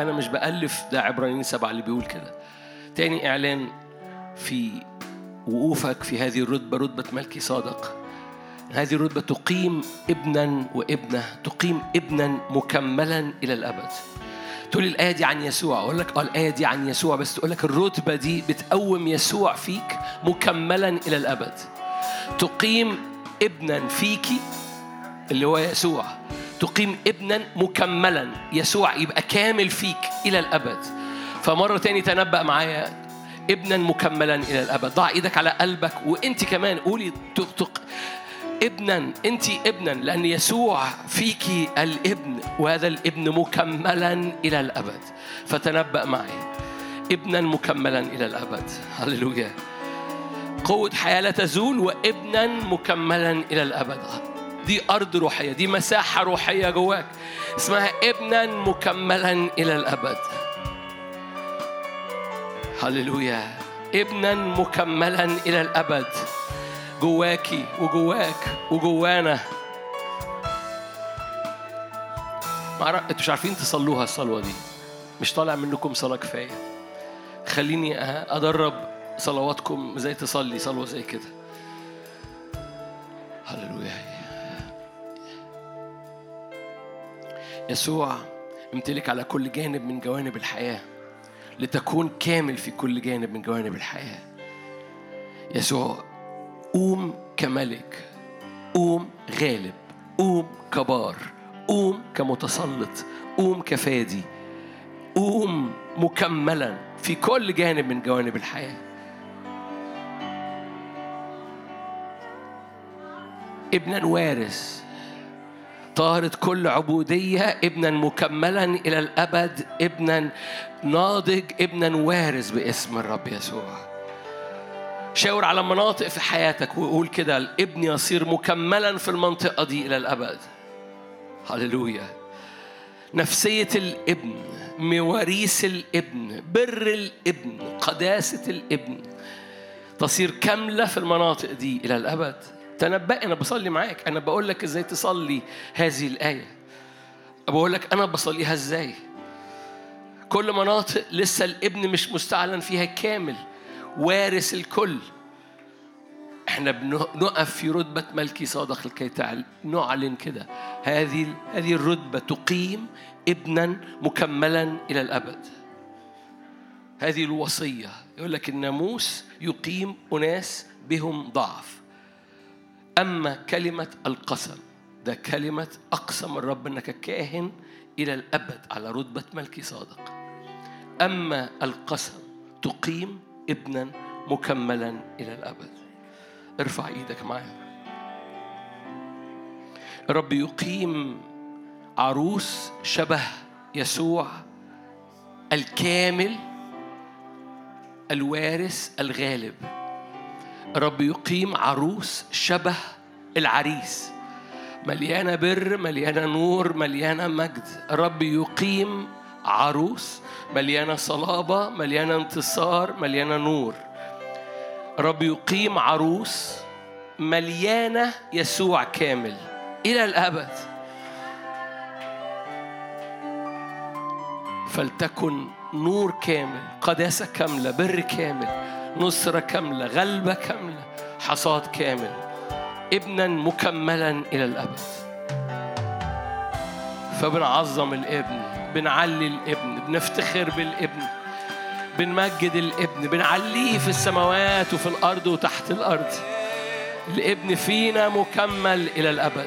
أنا مش بألف ده عبرانيين سبعة اللي بيقول كده. تاني إعلان في وقوفك في هذه الرتبة رتبة ملكي صادق. هذه الرتبة تقيم ابنا وابنة تقيم ابنا مكملا إلى الأبد. تقول الآية دي عن يسوع. أقول لك آه الآية دي عن يسوع بس تقول لك الرتبة دي بتقوم يسوع فيك مكملا إلى الأبد. تقيم ابنا فيكي اللي هو يسوع. تقيم ابنا مكملا. يسوع يبقى كامل فيك إلى الأبد. فمرة تاني تنبأ معايا ابنا مكملا إلى الأبد. ضع إيدك على قلبك وأنت كمان قولي تق ابنا أنت ابنا لأن يسوع فيكي الابن وهذا الابن مكملا إلى الأبد. فتنبأ معي ابنا مكملا إلى الأبد. هللويا. قوة حياة لا تزول وابنا مكملا إلى الأبد. دي أرض روحية دي مساحة روحية جواك. اسمها ابنا مكملا إلى الأبد. هللويا. ابنا مكملا إلى الأبد. جواكي وجواك وجوانا. أنتوا مش عارفين تصلوها الصلوة دي. مش طالع منكم صلاة كفاية. خليني أدرب صلواتكم إزاي تصلي صلوة زي كده. هللويا. يسوع امتلك على كل جانب من جوانب الحياة. لتكون كامل في كل جانب من جوانب الحياة. يسوع قوم كملك قوم غالب قوم كبار قوم كمتسلط قوم كفادي قوم مكملا في كل جانب من جوانب الحياة. ابنا وارث طارت كل عبودية ابنا مكملا إلى الأبد ابنا ناضج ابنا وارث باسم الرب يسوع. شاور على مناطق في حياتك وقول كده الابن يصير مكملا في المنطقة دي إلى الأبد. هللويا. نفسية الابن مواريث الابن بر الابن قداسة الابن تصير كاملة في المناطق دي إلى الأبد. تنبأ أنا بصلي معاك. أنا بقول لك إزاي تصلي هذه الآية. بقول لك أنا بصليها إزاي؟ كل مناطق لسه الابن مش مستعلن فيها كامل وارث الكل. إحنا بنقف في رتبة ملكي صادق لكي نعلن كده هذه هذه الرتبة تقيم ابنا مكملا إلى الأبد. هذه الوصية. يقول لك الناموس يقيم أناس بهم ضعف. أما كلمة القسم ده كلمة أقسم الرب أنك كاهن إلى الأبد على رتبة ملكي صادق. أما القسم تقيم ابنا مكملا إلى الأبد. ارفع إيدك معايا رب يقيم عروس شبه يسوع الكامل الوارث الغالب. رب يقيم عروس شبه العريس. مليانة بر مليانة نور مليانة مجد. رب يقيم عروس مليانة صلابة مليانة انتصار مليانة نور. رب يقيم عروس مليانة يسوع كامل إلى الأبد. فلتكن نور كامل قداسة كاملة بر كامل نصره كاملة غلبة كاملة حصاد كامل ابنا مكملا إلى الأبد. فبنعظم الابن بنعلي الابن بنفتخر بالابن بنمجد الابن بنعليه في السماوات وفي الأرض وتحت الأرض. الابن فينا مكمل إلى الأبد.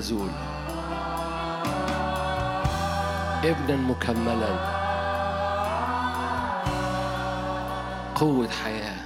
تزول. ابنا مكملا. قوة حياة.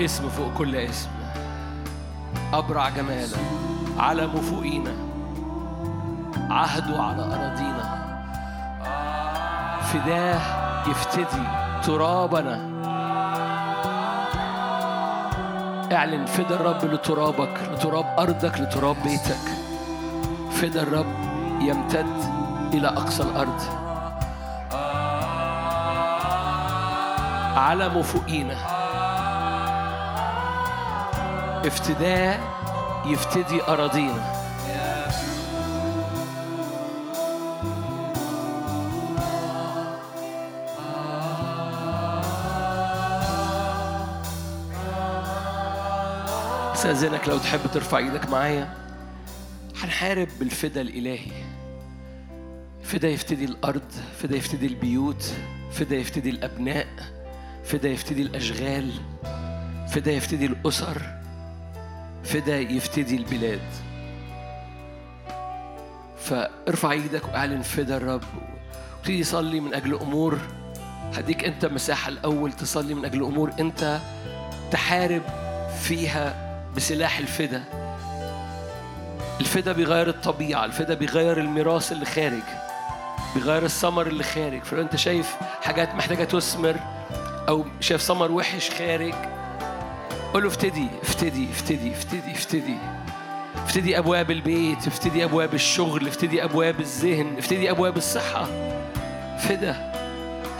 اسم فوق كل اسم. أبرع جمالا علم فوقينا عهده على أراضينا. فداه يفتدي ترابنا. اعلن فدا الرب لترابك لتراب أرضك لتراب بيتك. فدا الرب يمتد إلى أقصى الأرض. علم فوقينا افتداء يفتدي أراضينا. استاذنك لو تحب ترفع إيدك معايا هنحارب بالفدا الإلهي. فدا يفتدي الأرض فدا يفتدي البيوت فدا يفتدي الأبناء فدا يفتدي الأشغال فدا يفتدي الأسر. فدا يفتدي البلاد. فارفع إيدك واعلن فدا الرب. وابتدي صلي من أجل امور هديك أنت مساحة الأول تصلي من أجل امور أنت تحارب فيها بسلاح الفدا. الفدا بيغير الطبيعة الفدا بيغير الميراث اللي خارج بيغير الثمر اللي خارج. فلو أنت شايف حاجات محتاجة تثمر أو شايف ثمر وحش خارج قول له افتدي افتدي افتدي افتدي افتدي. افتدي أبواب البيت افتدي أبواب الشغل افتدي أبواب الذهن افتدي أبواب الصحة. فدا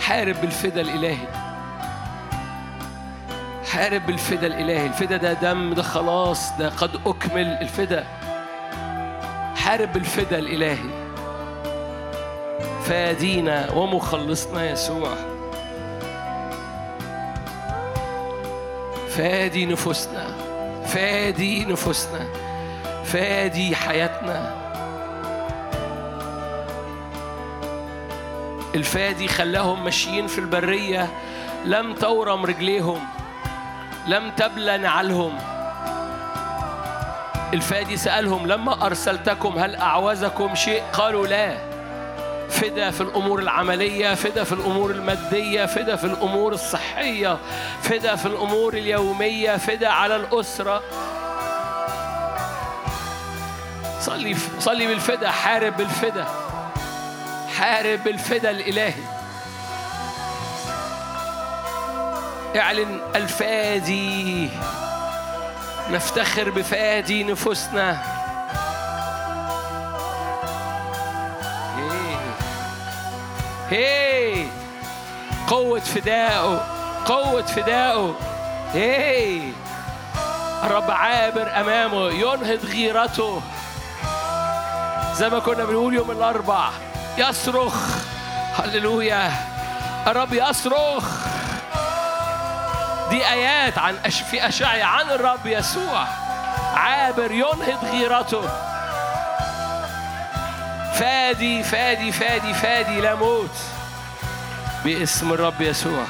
حارب بالفدا الإلهي. حارب بالفدا الإلهي. الفدا ده دم ده خلاص ده قد أكمل الفدا. حارب بالفدا الإلهي. فادينا ومخلصنا يسوع. فادي نفوسنا فادي نفوسنا فادي حياتنا. الفادي خلاهم ماشيين في البرية لم تورم رجليهم لم تبلى نعلهم الفادي سألهم لما أرسلتكم هل أعوزكم شيء؟ قالوا لا. فدا في الأمور العملية فدا في الأمور المادية فدا في الأمور الصحية فدا في الأمور اليومية فدا على الأسرة. صلي صلي بالفدا حارب بالفدا حارب بالفدا الإلهي. اعلن الفادي نفتخر بفادي نفوسنا. هي قوة فدائه قوة فدائه هي الرب عابر أمامه ينهض غيرته. زي ما كنا بنقول يوم الأربع يصرخ. هللويا. الرب يصرخ. دي آيات عن. في أشعيا عن الرب يسوع. عابر ينهض غيرته. فادي فادي فادي فادي لا موت. باسم الرب يسوع.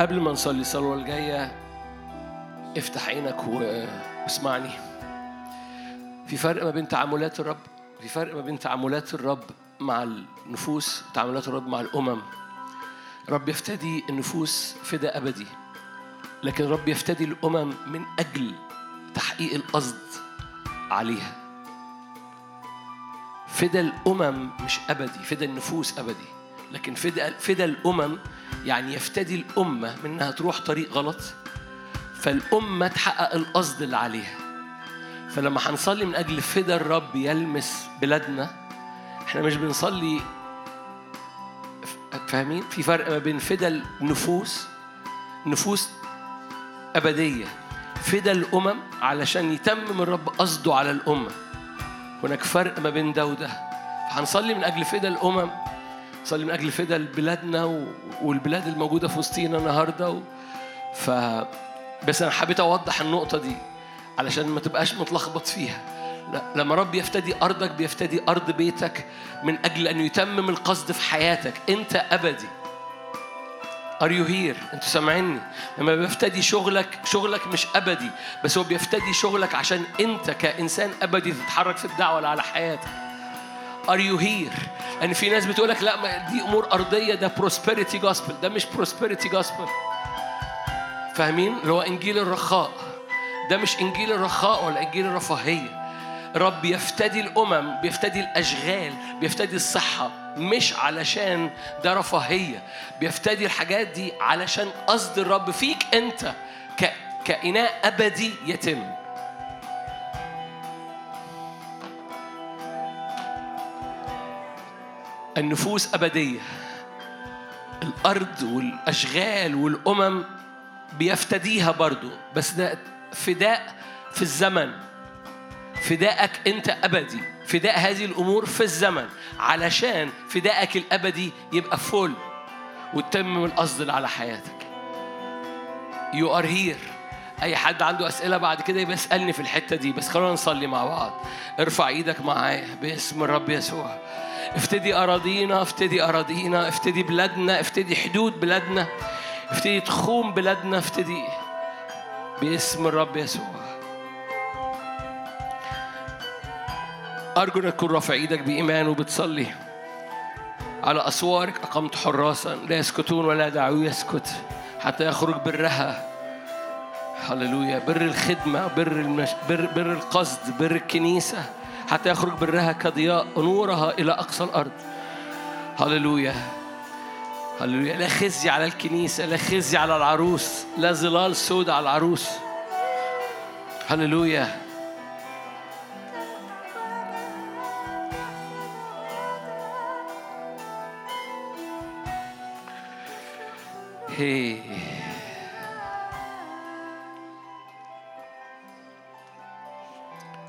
قبل ما نصلي الصلوة الجاية افتح عينك واسمعني. في فرق ما بين تعاملات الرب في فرق ما بين تعاملات الرب مع النفوس وتعاملات الرب مع الأمم. رب يفتدي النفوس فدا أبدي لكن رب يفتدي الأمم من أجل تحقيق القصد عليها. فدا الأمم مش أبدي فدا النفوس أبدي لكن فدا فدا الأمم يعني يفتدي الأمة من إنها تروح طريق غلط فالأمة تحقق القصد اللي عليها. فلما هنصلي من أجل فدا الرب يلمس بلادنا إحنا مش بنصلي فاهمين؟ في فرق ما بين فدا النفوس نفوس أبدية. فدا الأمم علشان يتمم الرب قصده على الأمة. هناك فرق ما بين ده وده. فهنصلي من أجل فدا الأمم نصلي من أجل فدا بلادنا والبلاد الموجودة في وسطينا النهاردة و... ف بس أنا حبيت أوضح النقطة دي علشان ما تبقاش متلخبط فيها لما رب يفتدي أرضك بيفتدي أرض بيتك من أجل أن يتمم القصد في حياتك أنت أبدي Are you here؟ أنتوا سامعيني؟ لما بيفتدي شغلك شغلك مش أبدي بس هو بيفتدي شغلك عشان أنت كإنسان أبدي تتحرك في الدعوة اللي على حياتك. Are you here؟ لأن في ناس بتقولك لا دي أمور أرضية ده prosperity gospel ده مش prosperity gospel. فاهمين؟ اللي هو إنجيل الرخاء. ده مش إنجيل الرخاء ولا إنجيل الرفاهية. رب يفتدي الأمم بيفتدي الأشغال بيفتدي الصحة مش علشان ده رفاهية بيفتدي الحاجات دي علشان قصد الرب فيك أنت ك... كإناء أبدي يتم النفوس أبدية الأرض والأشغال والأمم بيفتديها برضو. بس ده فداء في الزمن. فدائك أنت أبدي. فداء هذه الأمور في الزمن. علشان فدائك الأبدي يبقى فل وتتمم القصد على حياتك. you are here أي حد عنده أسئلة بعد كده يبقى اسألني في الحتة دي. بس خلونا نصلي مع بعض. ارفع إيدك معايا باسم الرب يسوع. افتدي أراضينا افتدي أراضينا افتدي بلادنا افتدي حدود بلادنا. افتدي تخوم بلادنا افتدي باسم الرب يسوع. أرجو أنك تكون رافع إيدك بإيمان وبتصلي. على أسوارك أقمت حراسا. لا يسكتون ولا دعوا يسكت. حتى يخرج برها. هللويا. بر الخدمة بر, المش... بر بر القصد بر الكنيسة. حتى يخرج برها كضياء نورها إلى أقصى الأرض. هللويا. هللويا. لا خزي على الكنيسة لا خزي على العروس لا ظلال سود على العروس. هللويا.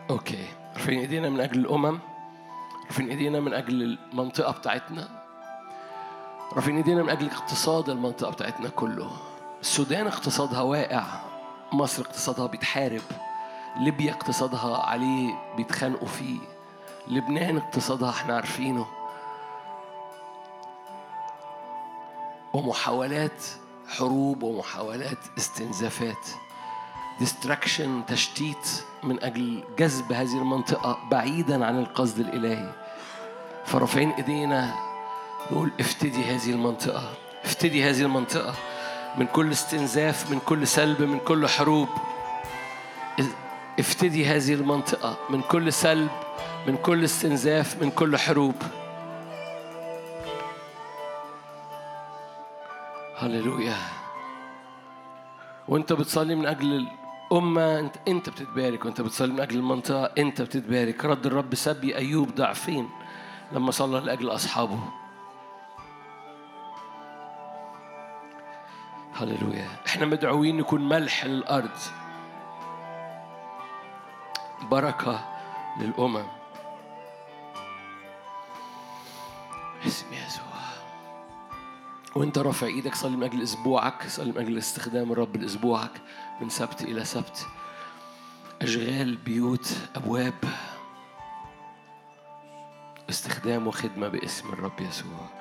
أوكي. رافعين إيدينا من أجل الأمم رافعين إيدينا من أجل المنطقة بتاعتنا. رافعين ايدينا من أجل اقتصاد المنطقة بتاعتنا كله. السودان اقتصادها واقع. مصر اقتصادها بيتحارب. ليبيا اقتصادها عليه بيتخانقوا فيه. لبنان اقتصادها إحنا عارفينه. ومحاولات حروب ومحاولات استنزافات. ديستراكشن تشتيت من أجل جذب هذه المنطقة بعيدا عن القصد الإلهي. فرافعين إيدينا نقول افتدي هذه المنطقة افتدي هذه المنطقة. من كل استنزاف من كل سلب من كل حروب. افتدي هذه المنطقة. من كل سلب من كل استنزاف من كل حروب. هللويا. وانت بتصلي من أجل الأمة انت انت بتتبارك. وانت بتصلي من أجل المنطقة انت بتتبارك. رد الرب سبي أيوب ضعفين لما صلى لأجل أصحابه. هللويا. إحنا مدعوين نكون ملح للأرض. بركة للأمم. اسم يسوع. وانت رافع إيدك صلي من أجل أسبوعك صلي من أجل استخدام الرب لأسبوعك من سبت إلى سبت. أشغال بيوت أبواب. استخدام وخدمة باسم الرب يسوع.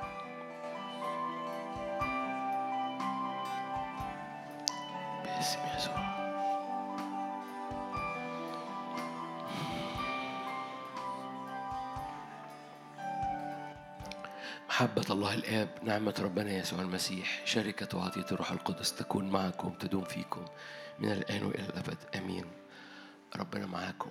محبة الله الآب نعمة ربنا يسوع المسيح شركة وعطية الروح القدس تكون معكم تدوم فيكم من الآن وإلى الأبد. آمين. ربنا معاكم.